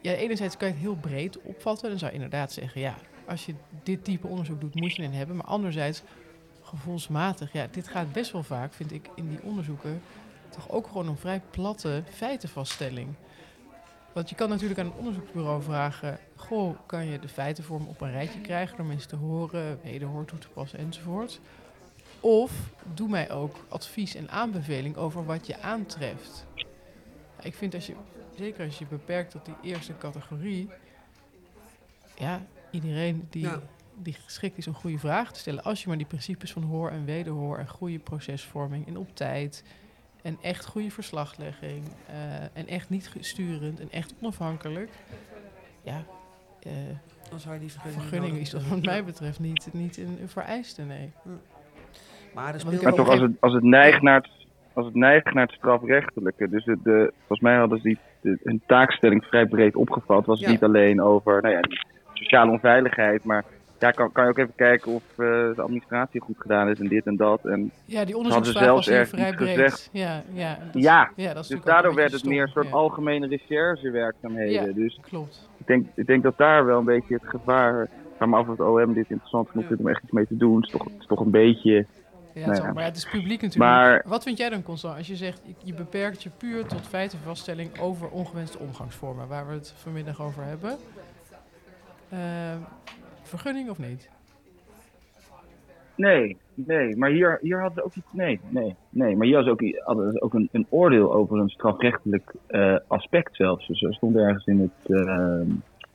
ja, enerzijds kan je het heel breed opvatten. Dan zou je inderdaad zeggen, ja, als je dit type onderzoek doet, moet je een hebben. Maar anderzijds, gevoelsmatig, ja, dit gaat best wel vaak, vind ik, in die onderzoeken toch ook gewoon een vrij platte feitenvaststelling. Want je kan natuurlijk aan een onderzoeksbureau vragen: Goh, kan je de feitenvorm op een rijtje krijgen door mensen te horen, wederhoor toe te passen enzovoort? Of doe mij ook advies en aanbeveling over wat je aantreft. Ik vind als je, zeker als je beperkt tot die eerste categorie, ja, iedereen die, die geschikt is om goede vragen te stellen, als je maar die principes van hoor en wederhoor en goede procesvorming en op tijd en echt goede verslaglegging eh, en echt niet sturend en echt onafhankelijk, ja, eh, Dan zou je die vergunning, vergunning is dat wat mij betreft niet, niet een, vereiste, nee. Maar er toch, als het, als het neigt naar het, als het neigt naar het strafrechtelijke. Dus het, de, volgens mij hadden ze die, de, hun taakstelling vrij breed opgevat. Was het Ja. niet alleen over nou ja, sociale onveiligheid, maar daar kan, kan je ook even kijken of eh, de administratie goed gedaan is en dit en dat. En Ja, die onderzoeksvraag was vrij breed. gezegd. Ja, ja, dat is- Ja, ja, dat is dus daardoor werd het meer een soort ja. algemene recherchewerkzaamheden. Ja, dus klopt. ik denk, ik denk dat daar wel een beetje het gevaar. Ik me af of het OM dit interessant genoeg vindt om echt iets mee te doen. Het is toch, het is toch een beetje. Ja, nou ja. maar het is publiek natuurlijk. Maar- Wat vind jij dan, Constant, als je zegt, je- beperkt je puur tot feitenvaststelling over ongewenste omgangsvormen, waar we het vanmiddag over hebben? Ehm, vergunning of niet? Nee, nee, maar hier, hier hadden ze ook iets. Nee, nee, nee. Maar hier hadden ze ook, hadden ze ook een, een oordeel over een strafrechtelijk eh, aspect zelfs. Dus er stond ergens in het, ehm,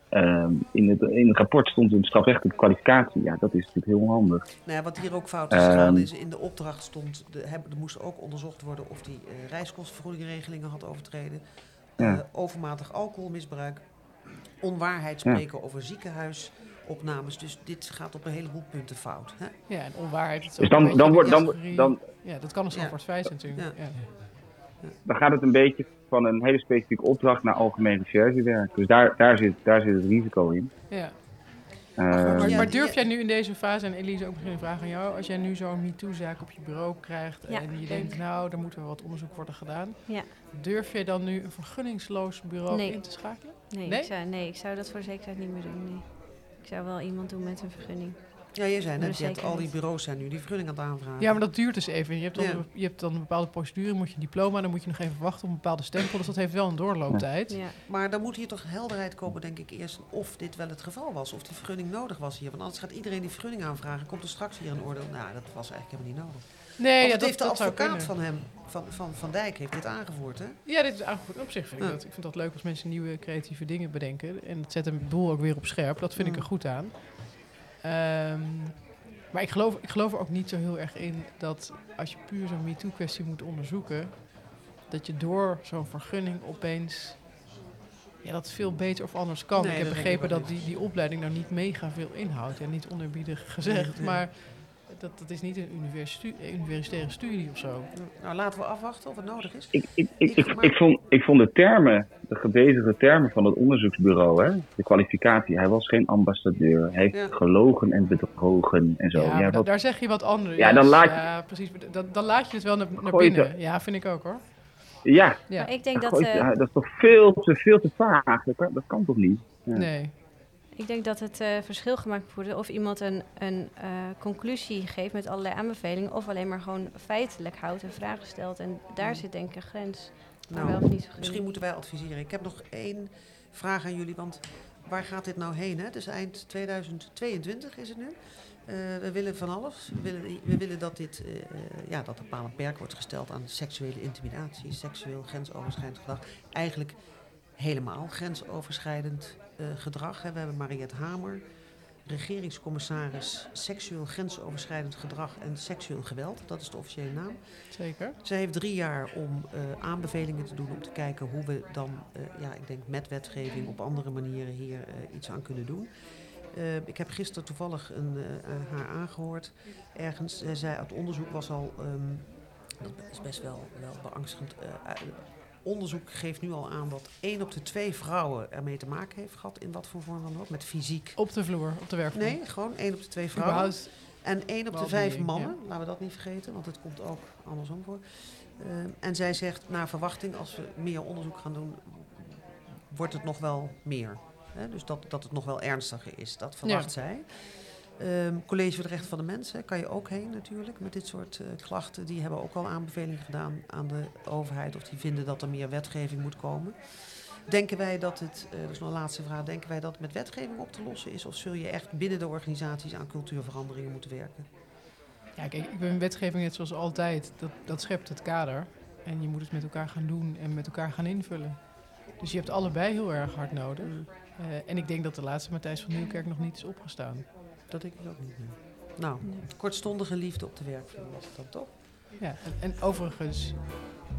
ehm, in het, in het rapport stond een strafrechtelijke kwalificatie. Ja, dat is natuurlijk heel onhandig. Nou ja, wat hier ook fout is gegaan Ehm. is, in de opdracht stond, de, heb- er moest ook onderzocht worden of die eh reiskostenvergoedingregelingen had overtreden. Ja. Eh, overmatig alcoholmisbruik, onwaarheid Ja. spreken over ziekenhuisopnames. Dus dit gaat op een heleboel punten fout. Hè? Ja, en onwaarheid. is Dus dan- dan wordt- dan- dan- Ja, dat kan een feit zijn natuurlijk. Ja. Dan gaat het een beetje van een hele specifieke opdracht naar algemeen recherchewerk. Dus daar, daar, zit, daar zit het risico in. Ja. Ehm, Maar, Ja, durf jij nu in deze fase, en Elise ook misschien een vraag aan jou, als jij nu zo'n MeToo-zaak op je bureau krijgt Ja, en je denkt, nou, daar moet wel wat onderzoek worden gedaan, Ja. durf jij dan nu een vergunningsloos bureau Nee. in te schakelen? Nee, Nee? Ik zou, nee, ik zou dat voor zekerheid niet meer doen. Nee. Ik zou wel iemand doen met een vergunning. Ja, je zei net, de je hebt al die bureaus zijn nu die vergunning aan het aanvragen. Ja, maar dat duurt dus even. Je hebt dan, Ja. een, je hebt dan een bepaalde procedure, moet je een diploma, dan moet je nog even wachten op een bepaalde stempel. Dus dat heeft wel een doorlooptijd. Ja. Maar dan moet hier toch helderheid komen, denk ik, eerst of dit wel het geval was. Of die vergunning nodig was hier. Want anders gaat iedereen die vergunning aanvragen. Komt er straks hier een oordeel. Nou, dat was eigenlijk helemaal niet nodig. Nee, ja, dat, heeft de dat advocaat van hem, van, van, van Dijk, heeft dit aangevoerd, hè? Ja, dit is aangevoerd. Op zich vind ik, Ja. dat, ik vind dat leuk als mensen nieuwe creatieve dingen bedenken. En het zet een boel ook weer op scherp. Dat vind ik Mm. er goed aan. Ehm, maar ik geloof, ik geloof er ook niet zo heel erg in dat als je puur zo'n MeToo-kwestie moet onderzoeken, dat je door zo'n vergunning opeens ja, dat veel beter of anders kan. Nee, ik heb begrepen dat die, die opleiding nou niet mega veel inhoudt. En niet onerbiedig gezegd, Nee, nee. maar dat, dat is niet een universi- universitaire studie of zo. Nou, laten we afwachten of het nodig is. Ik, ik, ik, ik, ik, vond, ik vond de termen, de gebezigde termen van het onderzoeksbureau, hè, de kwalificatie, hij was geen ambassadeur. Hij heeft Ja. gelogen en bedrogen en zo. Ja, daar zeg je wat anders. Ja, dan laat je- Ja, precies. Dan, dan laat je het wel naar, binnen. het- Ja, vind ik ook hoor. ja. Ja. Maar ik denk dat, gooi eh, ja, dat is toch veel te, veel te vaag. Dat kan, dat kan toch niet? Ja. Nee. Ik denk dat het eh, verschil gemaakt moet worden of iemand een, een eh, conclusie geeft met allerlei aanbevelingen, of alleen maar gewoon feitelijk houdt en vragen stelt. En daar zit denk ik een grens. Maar wel of niet zo Nou, misschien moeten wij adviseren. Ik heb nog één vraag aan jullie, want waar gaat dit nou heen? Hè? Dus eind 2022 is het nu. Eh, we willen van alles. We willen, we willen dat, dit, eh, ja, dat er paal en perk wordt gesteld aan seksuele intimidatie, seksueel grensoverschrijdend gedrag. Eigenlijk helemaal grensoverschrijdend gedrag. Hè. We hebben Mariette Hamer, regeringscommissaris seksueel grensoverschrijdend gedrag en seksueel geweld. Dat is de officiële naam. Zeker. Zij heeft drie jaar om eh, aanbevelingen te doen om te kijken hoe we dan, eh, ja, ik denk met wetgeving op andere manieren hier eh, iets aan kunnen doen. Eh, ik heb gisteren toevallig een, eh, haar aangehoord. Ergens, zij zei, het onderzoek was al, ehm, dat is best wel, wel beangstigend. Onderzoek geeft nu al aan dat één op de twee vrouwen ermee te maken heeft gehad, in wat voor vorm dan ook, met fysiek. Op de vloer, op de werkvloer. Nee, gewoon één op de twee vrouwen. Überhaupt En één op de vijf mannen, ja. laten we dat niet vergeten, want het komt ook andersom voor. Ehm, en zij zegt, naar verwachting, als we meer onderzoek gaan doen, wordt het nog wel meer. Hè? Dus dat, dat het nog wel ernstiger is, dat verwacht Ja. zij. Ehm, College voor de Rechten van de Mens, hè, kan je ook heen natuurlijk met dit soort eh, klachten. Die hebben ook al aanbevelingen gedaan aan de overheid of die vinden dat er meer wetgeving moet komen. Denken wij dat het, eh, dat is nog een laatste vraag, denken wij dat het met wetgeving op te lossen is? Of zul je echt binnen de organisaties aan cultuurveranderingen moeten werken? Ja, kijk, ik ben wetgeving net zoals altijd. Dat, dat schept het kader. En je moet het met elkaar gaan doen en met elkaar gaan invullen. Dus je hebt allebei heel erg hard nodig. Eh, en ik denk dat de laatste Matthijs van Nieuwkerk nog niet is opgestaan. Dat denk ik ook niet. nee. Nou, kortstondige liefde op de werkvloer was het dan toch? Ja, en, en overigens...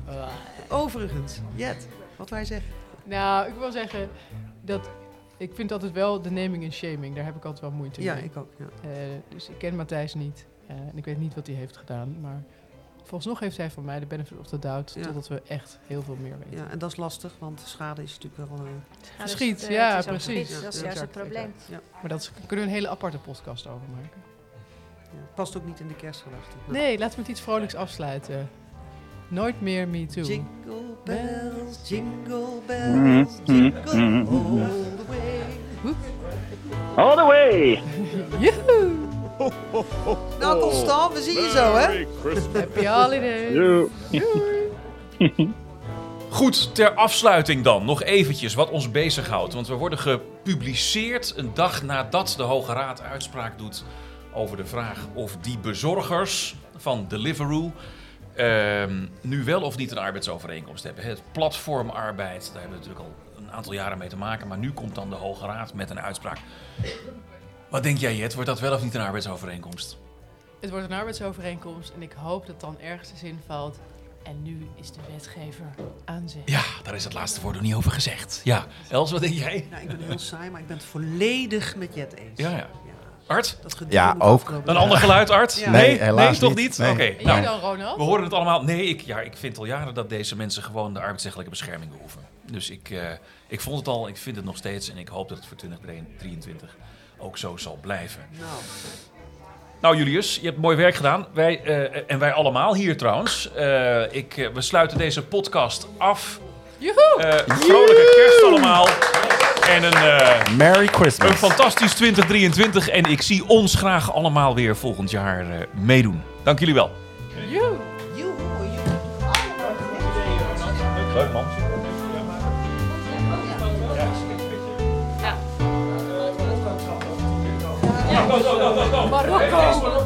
eh, Overigens, Jet, wat wij zeggen. nou, ik wil zeggen dat... Ik vind altijd wel de naming en shaming. Daar heb ik altijd wel moeite Ja, mee. ik ook, ja. Eh, dus ik ken Matthijs niet. eh, en ik weet niet wat hij heeft gedaan. Maar volgens nog heeft hij van mij de benefit of the doubt... Ja. totdat we echt heel veel meer weten. Ja, en dat is lastig, want schade is natuurlijk wel... eh, Verschiet, eh, ja, het precies. dat is juist het probleem. Ja. Maar dat is- kunnen we een hele aparte podcast over maken. Ja, past ook niet in de kerstgedachte. Nou. Nee, laten we met iets vrolijks afsluiten. Nooit meer Me Too. Jingle bells, jingle Mhm, bells, jingle mhm, mhm. all the way. All the way! [laughs] Joehoe! Nou, Constant, we zien je zo, hè? Happy holidays! [laughs] Goed, ter afsluiting dan nog eventjes wat ons bezighoudt. Want we worden gepubliceerd een dag nadat de Hoge Raad uitspraak doet over de vraag of die bezorgers van Deliveroo ehm, nu wel of niet een arbeidsovereenkomst hebben. Het platformarbeid, daar hebben we natuurlijk al een aantal jaren mee te maken. Maar nu komt dan de Hoge Raad met een uitspraak. Wat denk jij, Jet? Wordt dat wel of niet een arbeidsovereenkomst? Het wordt een arbeidsovereenkomst en ik hoop dat dan ergens de zin valt. En nu is de wetgever aan zet. Ja, daar is het laatste woord nog niet over gezegd. Ja, Els, wat denk jij? Nou, ik ben heel saai, maar ik ben het volledig met Jet eens. Ja, ja. Art? Dat gedoe Ja, ook. Een ander geluid, Art? Ja. Nee, Nee, nee, toch niet. niet? Nee. Oké. En nou, jij dan, Ronald? We horen het allemaal. Nee, ik, ja, ik vind al jaren dat deze mensen gewoon de arbeidsrechtelijke bescherming behoeven. Dus ik, eh, ik vond het al, ik vind het nog steeds en ik hoop dat het voor 2023 ook zo zal blijven. Nou, Nou Julius, je hebt mooi werk gedaan. Wij, eh, en wij allemaal hier trouwens. Eh, ik, eh, we sluiten deze podcast af. Joehoe! Eh, vrolijke kerst allemaal. En een, eh, Merry Christmas. een fantastisch 2023. En ik zie ons graag allemaal weer volgend jaar eh, meedoen. Dank jullie wel. Joehoe! Leuk man. Marruecos.